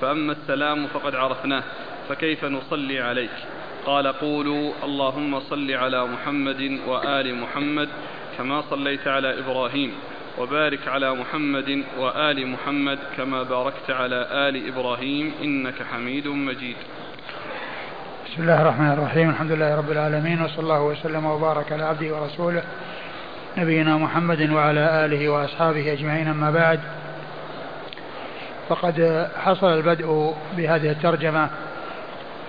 فأما السلام فقد عرفناه فكيف نصلي عليك؟ قال قولوا اللهم صل على محمد وآل محمد كما صليت على إبراهيم وبارك على محمد وآل محمد كما باركت على آل إبراهيم إنك حميد مجيد. بسم الله الرحمن الرحيم الحمد لله رب العالمين وصلى الله وسلم وبارك على عبده ورسوله نبينا محمد وعلى آله وأصحابه أجمعين أما بعد فقد حصل البدء بهذه الترجمة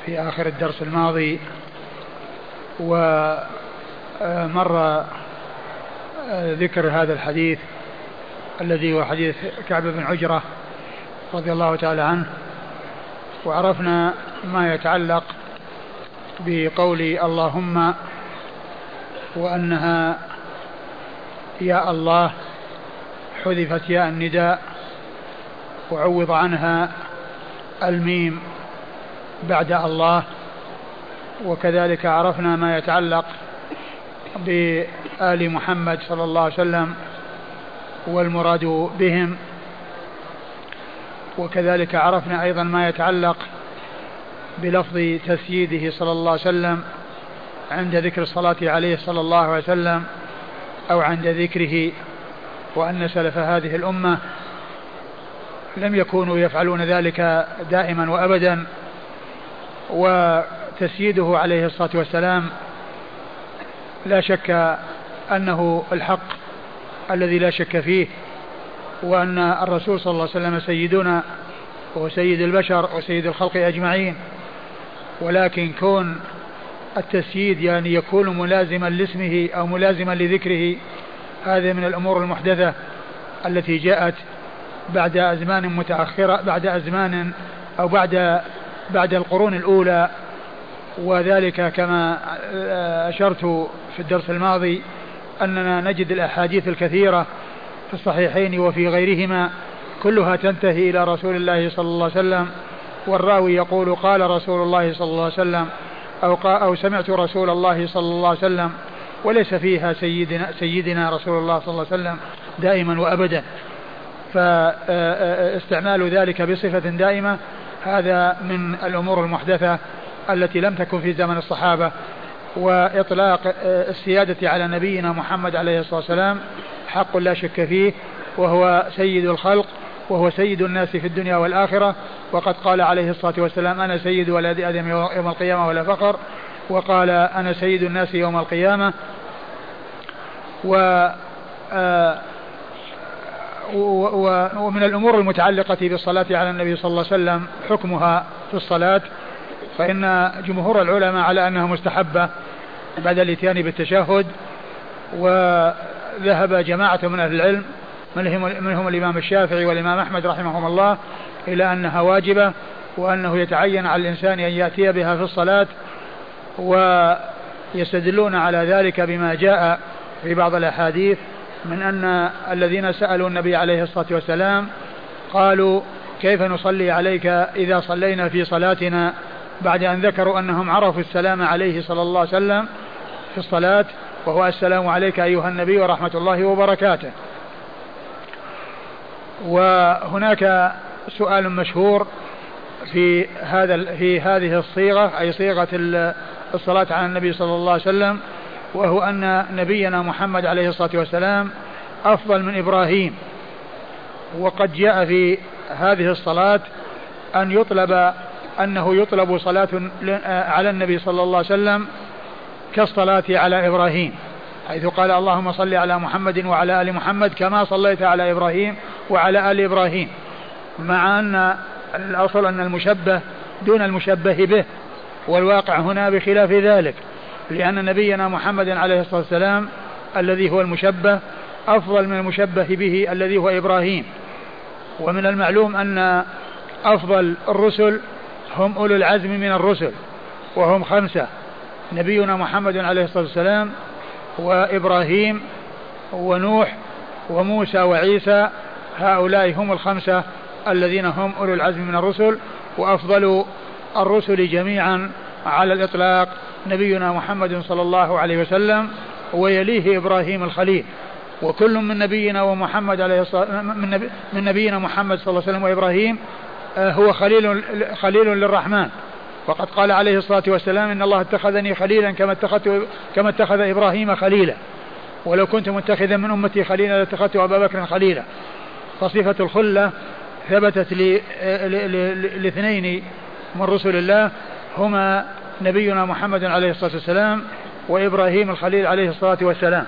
في آخر الدرس الماضي ومر ذكر هذا الحديث الذي هو حديث كعب بن عجرة رضي الله تعالى عنه وعرفنا ما يتعلق بقول اللهم وأنها يا الله حذفت ياء النداء وعوض عنها الميم بعد الله. وكذلك عرفنا ما يتعلق بآل محمد صلى الله عليه وسلم والمراد بهم. وكذلك عرفنا أيضا ما يتعلق بلفظ تسييده صلى الله عليه وسلم عند ذكر الصلاة عليه صلى الله عليه وسلم. أو عند ذكره وأن سلف هذه الأمة لم يكونوا يفعلون ذلك دائما وأبدا وتسييده عليه الصلاة والسلام لا شك أنه الحق الذي لا شك فيه وأن الرسول صلى الله عليه وسلم سيدنا وهو سيد البشر وسيد الخلق أجمعين ولكن كون التسييد يعني يكون ملازما لاسمه أو ملازما لذكره. هذا من الأمور المحدثة التي جاءت بعد أزمان متأخرة بعد أزمان أو بعد بعد القرون الأولى. وذلك كما أشرت في الدرس الماضي أننا نجد الأحاديث الكثيرة في الصحيحين وفي غيرهما كلها تنتهي إلى رسول الله صلى الله عليه وسلم. والراوي يقول قال رسول الله صلى الله عليه وسلم أو, أو سمعت رسول الله صلى الله عليه وسلم وليس فيها سيدنا, سيدنا رسول الله صلى الله عليه وسلم دائما وأبدا. فاستعمال ذلك بصفة دائمة هذا من الأمور المحدثة التي لم تكن في زمن الصحابة وإطلاق السيادة على نبينا محمد عليه الصلاة والسلام حق لا شك فيه وهو سيد الخلق وهو سيد الناس في الدنيا والآخرة وقد قال عليه الصلاة والسلام أنا سيد ولد آدم يوم القيامة ولا فخر وقال أنا سيد الناس يوم القيامة. و آه، ومن الأمور المتعلقة بالصلاة على النبي صلى الله عليه وسلم حكمها في الصلاة فإن جمهور العلماء على أنها مستحبة بعد الإتيان بالتشهد. وذهب جماعة من أهل العلم منهم, منهم الإمام الشافعي والإمام أحمد رحمهم الله إلى أنها واجبة وأنه يتعين على الإنسان أن يأتي بها في الصلاة ويستدلون على ذلك بما جاء في بعض الأحاديث من أن الذين سألوا النبي عليه الصلاة والسلام قالوا كيف نصلي عليك إذا صلينا في صلاتنا بعد أن ذكروا أنهم عرفوا السلام عليه صلى الله عليه وسلم في الصلاة وهو السلام عليك أيها النبي ورحمة الله وبركاته. وهناك سؤال مشهور في هذا في هذه الصيغة أي صيغة الصلاة على النبي صلى الله عليه وسلم وهو أن نبينا محمد عليه الصلاة والسلام أفضل من إبراهيم. وقد جاء في هذه الصلاة أن يطلب أنه يطلب صلاة على النبي صلى الله عليه وسلم كالصلاة على إبراهيم حيث قال اللهم صل على محمد وعلى آل محمد كما صليت على إبراهيم وعلى آل إبراهيم. مع أن الأصل أن المشبه دون المشبه به والواقع هنا بخلاف ذلك لأن نبينا محمد عليه الصلاة والسلام الذي هو المشبه أفضل من المشبه به الذي هو إبراهيم. ومن المعلوم أن أفضل الرسل هم أولو العزم من الرسل وهم خمسة نبينا محمد عليه الصلاة والسلام وإبراهيم ونوح وموسى وعيسى هؤلاء هم الخمسة الذين هم أولو العزم من الرسل وأفضل الرسل جميعا على الإطلاق نبينا محمد صلى الله عليه وسلم ويليه إبراهيم الخليل. وكل من نبينا ومحمد عليه الصلاة من, من نبينا محمد صلى الله عليه وسلم وإبراهيم آه، هو خليل خليل للرحمن. وقد قال عليه الصلاة والسلام إن الله اتخذني خليلا كما اتخذت كما اتخذ إبراهيم خليلا. ولو كنت متخذا من أمتي خليلا لاتخذت أبا بكر خليلا. فصفة الخلة ثبتت لاثنين من رسل الله هما نبينا محمد عليه الصلاة والسلام وإبراهيم الخليل عليه الصلاة والسلام.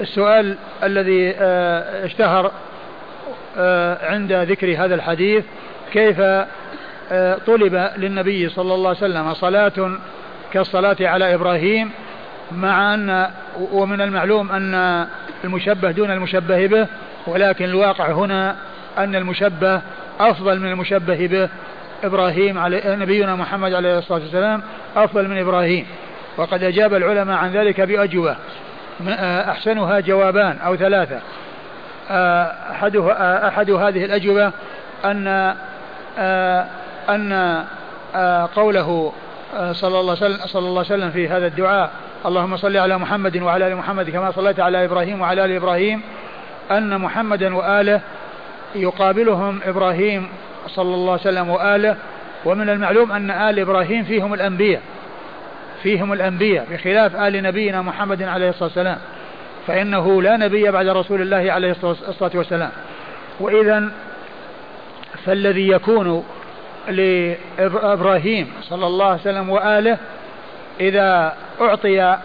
السؤال الذي آه، اشتهر آه، عند ذكر هذا الحديث كيف آه، طلب للنبي صلى الله عليه وسلم صلاة كالصلاة على إبراهيم مع أن ومن المعلوم أن المشبه دون المشبه به ولكن الواقع هنا أن المشبه أفضل من المشبه به إبراهيم علي نبينا محمد عليه الصلاة والسلام أفضل من إبراهيم. وقد أجاب العلماء عن ذلك بأجوبة. أحسنها جوابان أو ثلاثة. أحدها أحد هذه الأجوبة أن أن قوله صلى الله صلى الله عليه وسلم في هذا الدعاء اللهم صل على محمد وعلى آل محمد كما صليت على إبراهيم وعلى آل إبراهيم أن محمدا وآله يقابلهم إبراهيم صلى الله عليه وسلم وآله ومن المعلوم أن آل إبراهيم فيهم الأنبياء فيهم الأنبياء بخلاف آل نبينا محمد عليه الصلاة والسلام. فإنه لا نبي بعد رسول الله عليه الصلاة والسلام. واذا فالذي يكون لإبراهيم صلى الله عليه وسلم وآله إذا أعطي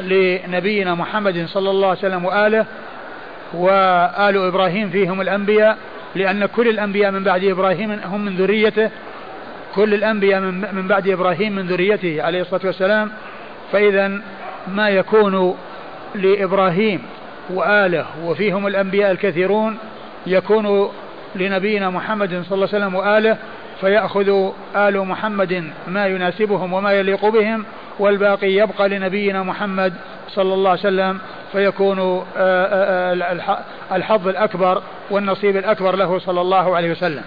لنبينا محمد صلى الله عليه وسلم وآله وآل إبراهيم فيهم الأنبياء لأن كل الأنبياء من بعد إبراهيم هم من ذريته. كل الأنبياء من بعد إبراهيم من ذريته عليه الصلاة والسلام. فإذا ما يكون لإبراهيم وآله وفيهم الأنبياء الكثيرون يكون لنبينا محمد صلى الله عليه وسلم وآله فيأخذ آل محمد ما يناسبهم وما يليق بهم والباقي يبقى لنبينا محمد صلى الله عليه وسلم فيكون آه، آه، الحظ الأكبر والنصيب الأكبر له صلى الله عليه وسلم.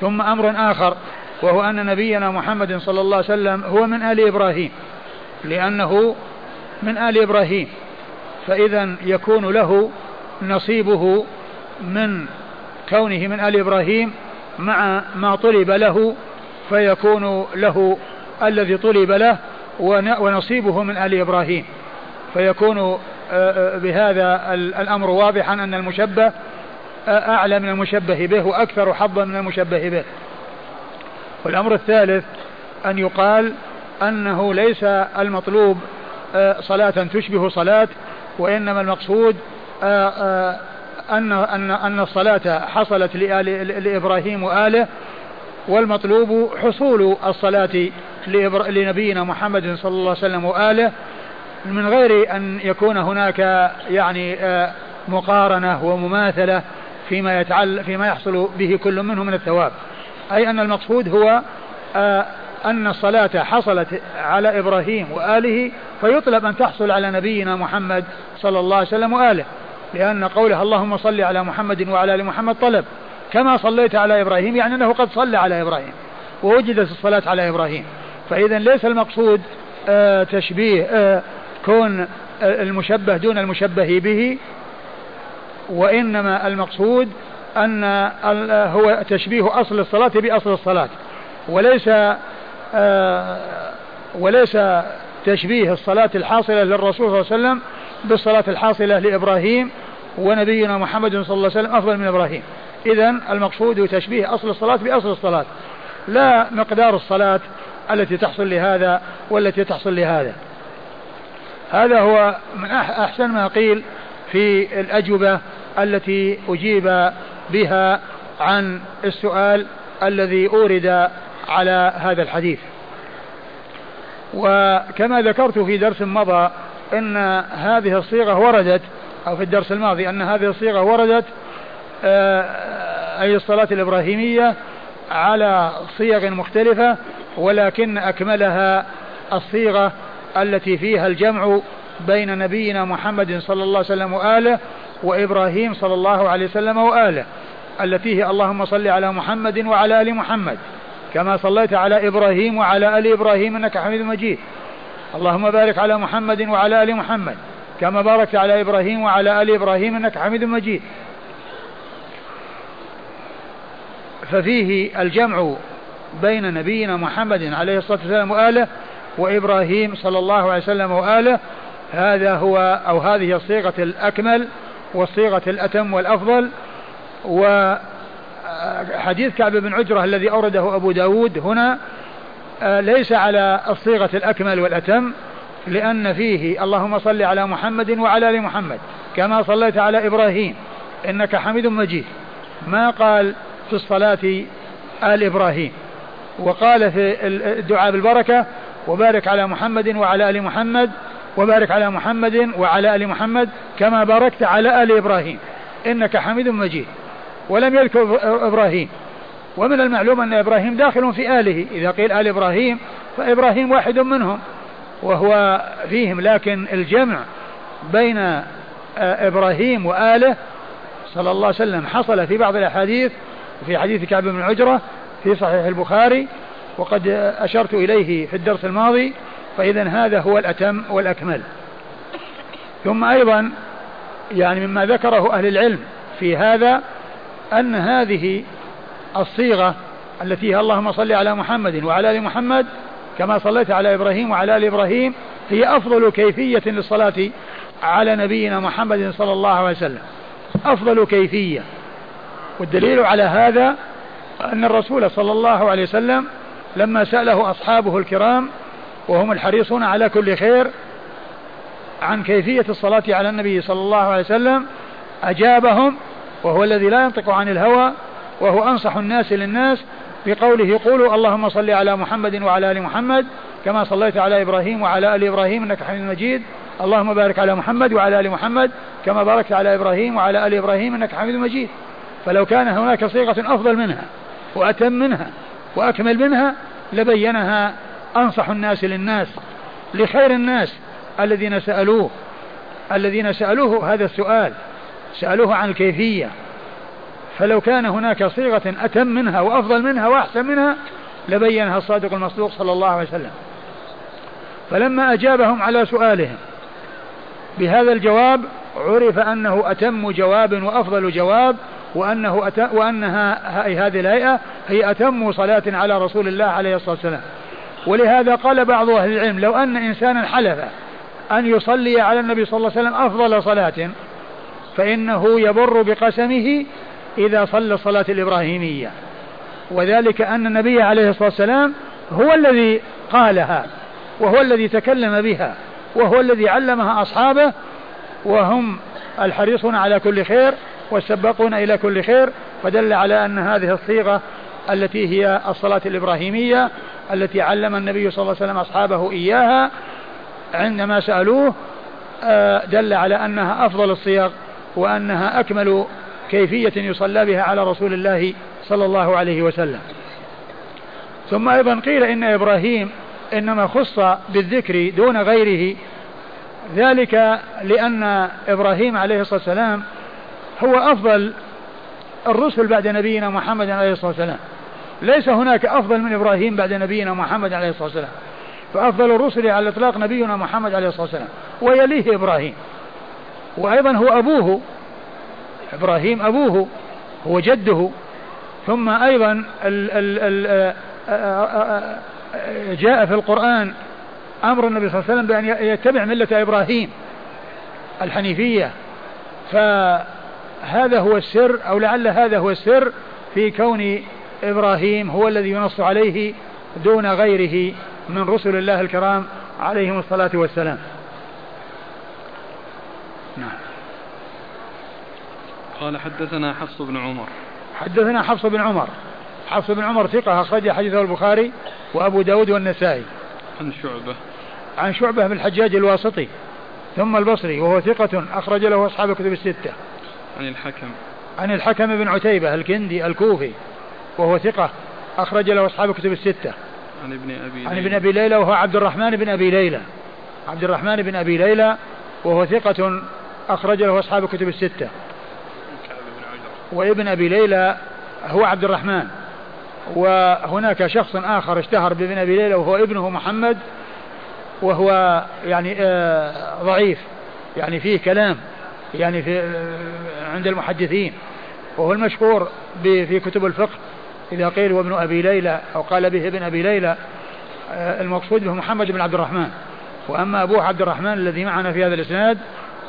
ثم أمر آخر وهو أن نبينا محمد صلى الله عليه وسلم هو من آل إبراهيم لأنه من آل إبراهيم. فإذا يكون له نصيبه من كونه من آل إبراهيم مع ما طلب له فيكون له الذي طلب له ونصيبه من آل إبراهيم. فيكون آه، آه، بهذا الأمر واضحا أن المشبه آه، أعلى من المشبه به وأكثر حظا من المشبه به. والأمر الثالث أن يقال أنه ليس المطلوب صلاة تشبه صلاة وإنما المقصود أن أن أن الصلاة حصلت لآل لإبراهيم وآله والمطلوب حصول الصلاة لنبينا محمد صلى الله عليه وسلم وآله من غير أن يكون هناك يعني آه، مقارنة ومماثلة فيما يتعل فيما يحصل به كل منه من الثواب. أي أن المقصود هو آه، أن الصلاة حصلت على إبراهيم وآله فيطلب أن تحصل على نبينا محمد صلى الله عليه وسلم وآله. لأن قوله اللهم صل على محمد وعلى آل محمد طلب. كما صليت على إبراهيم يعني أنه قد صلى على إبراهيم ووجدت الصلاة على إبراهيم. فإذا ليس المقصود آه تشبيه آه كون المشبه دون المشبه به وإنما المقصود أن هو تشبيه أصل الصلاة بأصل الصلاة وليس آه وليس تشبيه الصلاة الحاصلة للرسول صلى الله عليه وسلم بالصلاة الحاصلة لإبراهيم ونبينا محمد صلى الله عليه وسلم أفضل من إبراهيم. إذا المقصود تشبيه أصل الصلاة بأصل الصلاة لا مقدار الصلاة التي تحصل لهذا والتي تحصل لهذا. هذا هو من أحسن ما قيل في الأجوبة التي أجيب بها عن السؤال الذي أورد على هذا الحديث. وكما ذكرت في درس مضى إن هذه الصيغة وردت أو في الدرس الماضي أن هذه الصيغة وردت آه، أي الصلاة الإبراهيمية على صيغ مختلفة ولكن أكملها الصيغة التي فيها الجمع بين نبينا محمد صلى الله عليه وسلم وآله وإبراهيم صلى الله عليه وسلم وآله التي هي اللهم صل على محمد وعلى آل محمد كما صليت على إبراهيم وعلى آل إبراهيم إنك حميد مجيد. اللهم بارك على محمد وعلى آل محمد كما باركت على إبراهيم وعلى آل إبراهيم إنك حميد مجيد. ففيه الجمع بين نبينا محمد عليه الصلاة والسلام وآله وإبراهيم صلى الله عليه وسلم وآله. هذا هو أو هذه الصيغة الأكمل والصيغة الأتم والأفضل. وحديث كعب بن عجرة الذي أورده أبو داود هنا آه، ليس على الصيغة الأكمل والأتم لأن فيه اللهم صل على محمد وعلى آل محمد كما صليت على إبراهيم إنك حميد مجيد. ما قال في الصلاة آل إبراهيم؟ وقال في الدعاء بالبركة وبارك على محمد وعلى آل محمد وبارك على محمد وعلى آل محمد كما باركت على آل إبراهيم إنك حميد مجيد. ولم يذكر إبراهيم. ومن المعلوم أن إبراهيم داخل في آله إذا قيل آل إبراهيم فإبراهيم واحد منهم وهو فيهم لكن الجمع بين آه، إبراهيم وآله صلى الله عليه وسلم حصل في بعض الأحاديث في حديث كعب بن عجرة في صحيح البخاري وقد أشرت إليه في الدرس الماضي فإذا هذا هو الأتم والأكمل. ثم أيضا يعني مما ذكره أهل العلم في هذا أن هذه الصيغة التي هي اللهم صل على محمد وعلى آل محمد كما صليت على إبراهيم وعلى آل إبراهيم هي أفضل كيفية للصلاة على نبينا محمد صلى الله عليه وسلم. أفضل كيفية. والدليل على هذا أن الرسول صلى الله عليه وسلم لما سأله أصحابه الكرام وهم الحريصون على كل خير عن كيفية الصلاة على النبي صلى الله عليه وسلم أجابهم وهو الذي لا ينطق عن الهوى وهو أنصح الناس للناس بقوله قولوا اللهم صل على محمد وعلى آل محمد كما صليت على إبراهيم وعلى آل إبراهيم إنك حميد مجيد. اللهم بارك على محمد وعلى آل محمد كما باركت على إبراهيم وعلى آل إبراهيم إنك حميد مجيد. فلو كان هناك صيغة أفضل منها وأتم منها وأكمل منها لبينها أنصح الناس للناس لخير الناس الذين سألوه الذين سألوه هذا السؤال سألوه عن الكيفية فلو كان هناك صيغة أتم منها وأفضل منها وأحسن منها لبينها الصادق المصدوق صلى الله عليه وسلم فلما أجابهم على سؤالهم بهذا الجواب عرف أنه أتم جواب وأفضل جواب وأنه أتم وأنها هذه الهيئة هي أتم صلاة على رسول الله عليه الصلاة والسلام. ولهذا قال بعض أهل العلم لو أن إنسانا حلف أن يصلي على النبي صلى الله عليه وسلم أفضل صلاة فإنه يبر بقسمه إذا صلى الصلاة الإبراهيمية. وذلك أن النبي عليه الصلاة والسلام هو الذي قالها وهو الذي تكلم بها وهو الذي علمها أصحابه وهم الحريصون على كل خير. والسباقون إلى كل خير فدل على أن هذه الصيغة التي هي الصلاة الإبراهيمية التي علم النبي صلى الله عليه وسلم أصحابه إياها عندما سألوه آه، دل على أنها أفضل الصيغ وأنها أكمل كيفية يصلى بها على رسول الله صلى الله عليه وسلم. ثم أيضا قيل إن إبراهيم إنما خص بالذكر دون غيره ذلك لأن إبراهيم عليه الصلاة والسلام هو أفضل الرسل بعد نبينا محمد عليه الصلاة والسلام. ليس هناك أفضل من إبراهيم بعد نبينا محمد عليه الصلاة والسلام. فأفضل الرسل على الإطلاق نبينا محمد عليه الصلاة والسلام. ويليه إبراهيم. وأيضا هو أبوه. إبراهيم أبوه. هو جده. ثم أيضا ال ال ال جاء في القرآن أمر النبي صلى الله عليه وسلم بأن يتبع ملة إبراهيم الحنيفية. فهذا هو السر أو لعل هذا هو السر في كون إبراهيم هو الذي ينص عليه دون غيره من رسل الله الكرام عليهم الصلاة والسلام. نعم. قال حدثنا حفص بن عمر. حدثنا حفص بن عمر. حفص بن عمر ثقة أخرج حديثه البخاري وأبو داود والنسائي. عن شعبة. عن شعبة بن الحجاج الواسطي ثم البصري وهو ثقة أخرج له أصحاب الكتب الستة. عن الحكم. عن الحكم بن عتيبة الكندي الكوفي وهو ثقة أخرج له أصحاب الكتب الستة. عن ابن أبي ليلى عن ابن أبي ليلى وهو عبد الرحمن بن أبي ليلى. عبد الرحمن بن أبي ليلى وهو ثقة أخرج له أصحاب الكتب الستة. وابن أبي ليلى هو عبد الرحمن. وهناك شخص آخر اشتهر بابن أبي ليلى وهو ابنه محمد وهو يعني آه ضعيف. يعني فيه كلام. يعني في عند المحدثين وهو المشهور في كتب الفقه إذا قيل هو ابن أبي ليلى أو قال به ابن أبي ليلى آه المقصود به محمد بن عبد الرحمن. وأما أبوه عبد الرحمن الذي معنا في هذا الإسناد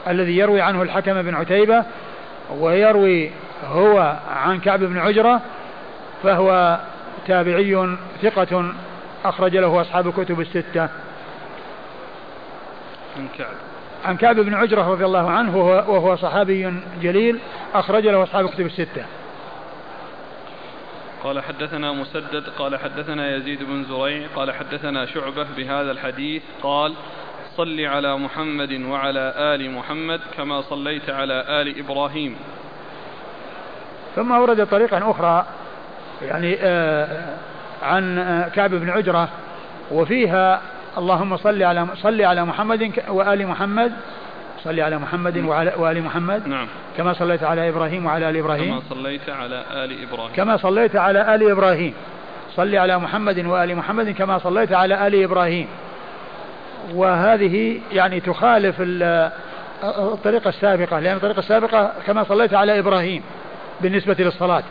الذي يروي عنه الحكم بن عتيبة ويروي هو عن كعب بن عجرة فهو تابعي ثقة أخرج له أصحاب الكتب الستة. عن كعب. عن كعب بن عجرة رضي الله عنه وهو, صحابي جليل أخرج له أصحاب الكتب الستة. قال حدثنا مسدد قال حدثنا يزيد بن زريع قال حدثنا شعبة بهذا الحديث قال صل على محمد وعلى آل محمد كما صليت على آل إبراهيم. ثم ورد طريقا أخرى يعني آه عن آه كعب بن عجرة وفيها اللهم صل على صل على محمد وآل محمد. صل على محمد وعلى وآل محمد. نعم. كما صليت على إبراهيم وعلى آل إبراهيم. كما صليت على آل إبراهيم. كما صليت على آل إبراهيم. صل على محمد وآل محمد كما صليت على آل إبراهيم. وهذه يعني تخالف الطريقة السابقة لأن الطريقة السابقة كما صليت على إبراهيم بالنسبة للصلاة.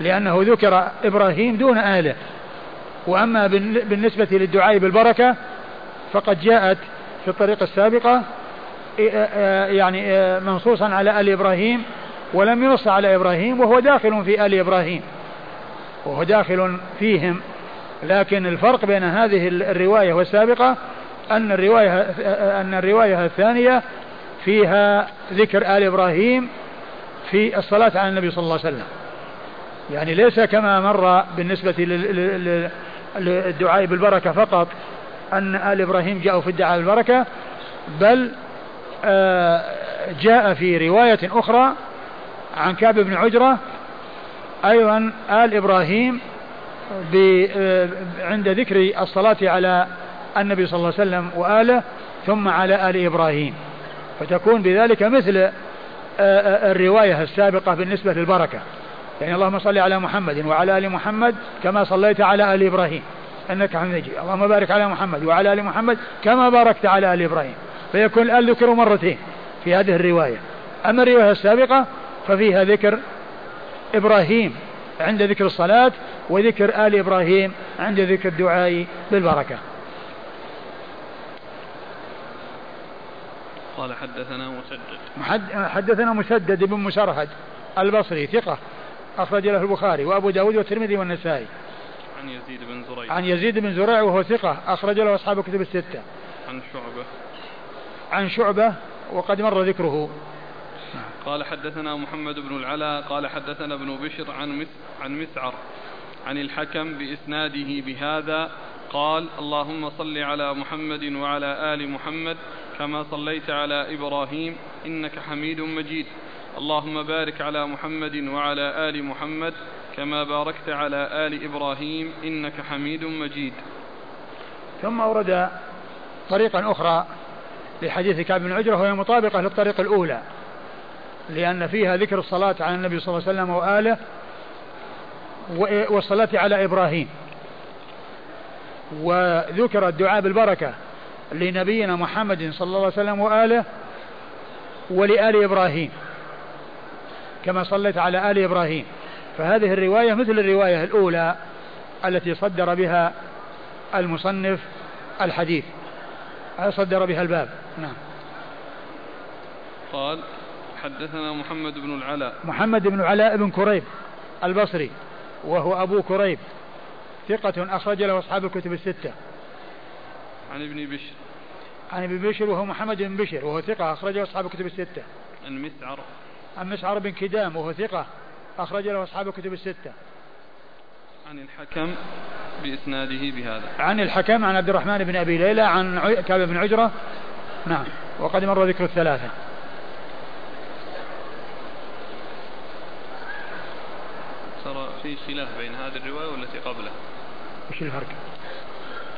لأنه ذكر إبراهيم دون آله. وأما بالنسبة للدعاء بالبركة فقد جاءت في الطريقة السابقة يعني منصوصا على آل إبراهيم ولم ينص على إبراهيم وهو داخل في آل إبراهيم. وهو داخل فيهم. لكن الفرق بين هذه الرواية والسابقة أن الرواية أن الرواية الثانية فيها ذكر آل إبراهيم في الصلاة على النبي صلى الله عليه وسلم. يعني ليس كما مر بالنسبة للدعاء بالبركة فقط أن آل إبراهيم جاءوا في الدعاء بالبركة بل جاء في رواية أخرى عن كعب بن عجرة أيضا آل إبراهيم عند ذكر الصلاة على النبي صلى الله عليه وسلم وآله ثم على آل إبراهيم. فتكون بذلك مثل آه، آه، الرواية السابقة بالنسبة للبركة. يعني اللهم صل على محمد وعلى آل محمد كما صليت على آل إبراهيم. إنك حميد. مجيد اللهم بارك على محمد وعلى آل محمد كما باركت على آل إبراهيم. فيكون الآل ذكر مرتين في هذه الرواية. أما الرواية السابقة ففيها ذكر إبراهيم عند ذكر الصلاة وذكر آل إبراهيم عند ذكر الدعاء بالبركة. قال حدثنا مسدد. حدثنا مسدد بن مسرهد البصري ثقة. أخرج له البخاري وأبو داود والترمذي والنسائي. عن يزيد بن زريع. عن يزيد بن زريع وهو ثقة أخرج له أصحاب الكتب الستة. عن شعبة. عن شعبة وقد مر ذكره. قال حدثنا محمد بن العلاء قال حدثنا ابن بشر عن مس عن مسعر عن الحكم بإسناده بهذا قال اللهم صل على محمد وعلى آل محمد كما صليت على إبراهيم إنك حميد مجيد. اللهم بارك على محمد وعلى آل محمد كما باركت على آل إبراهيم إنك حميد مجيد. ثم أورد طريقا أخرى لحديث كعب بن عجرة وهي مطابقة للطريق الأولى لأن فيها ذكر الصلاة على النبي صلى الله عليه وسلم وآله والصلاة على إبراهيم. وذكر الدعاء بالبركة لنبينا محمد صلى الله عليه وسلم وآله ولآل إبراهيم. كما صليت على آل إبراهيم. فهذه الرواية مثل الرواية الأولى التي صدر بها المصنف الحديث. صدر بها الباب. نعم. قال حدثنا محمد بن العلاء. محمد بن العلاء بن كريب البصري وهو أبو كريب ثقة أخرج له أصحاب الكتب الستة. عن ابن بشر. عن ابن بشر وهو محمد بن بشر وهو ثقة أخرجه أصحاب الكتب الستة. عن مسعر عن مسعر بن كدام وهو ثقة. أخرج له أصحاب الكتب الستة. عن الحكم بإسناده بهذا. عن الحكم عن عبد الرحمن بن أبي ليلى عن كعب بن عجرة. نعم. وقد مر ذكر الثلاثة. ترى في خلاف بين هذه الرواية والتي قبلها. وش الفرق؟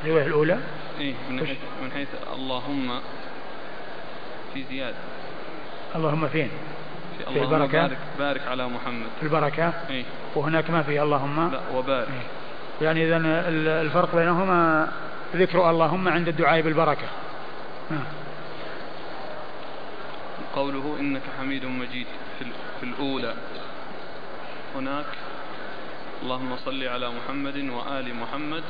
الرواية الأولى؟ إيه من حيث, من حيث اللهم في زيادة. اللهم فين؟ في, في البركة. بارك, بارك على محمد. في البركة. إيه؟ وهناك ما في اللهم. لا وبارك. إيه؟ يعني إذا الفرق بينهما ذكر اللهم عند الدعاء بالبركة. نعم قوله إنك حميد مجيد في, في الأولى. هناك اللهم صل على محمد وآل محمد.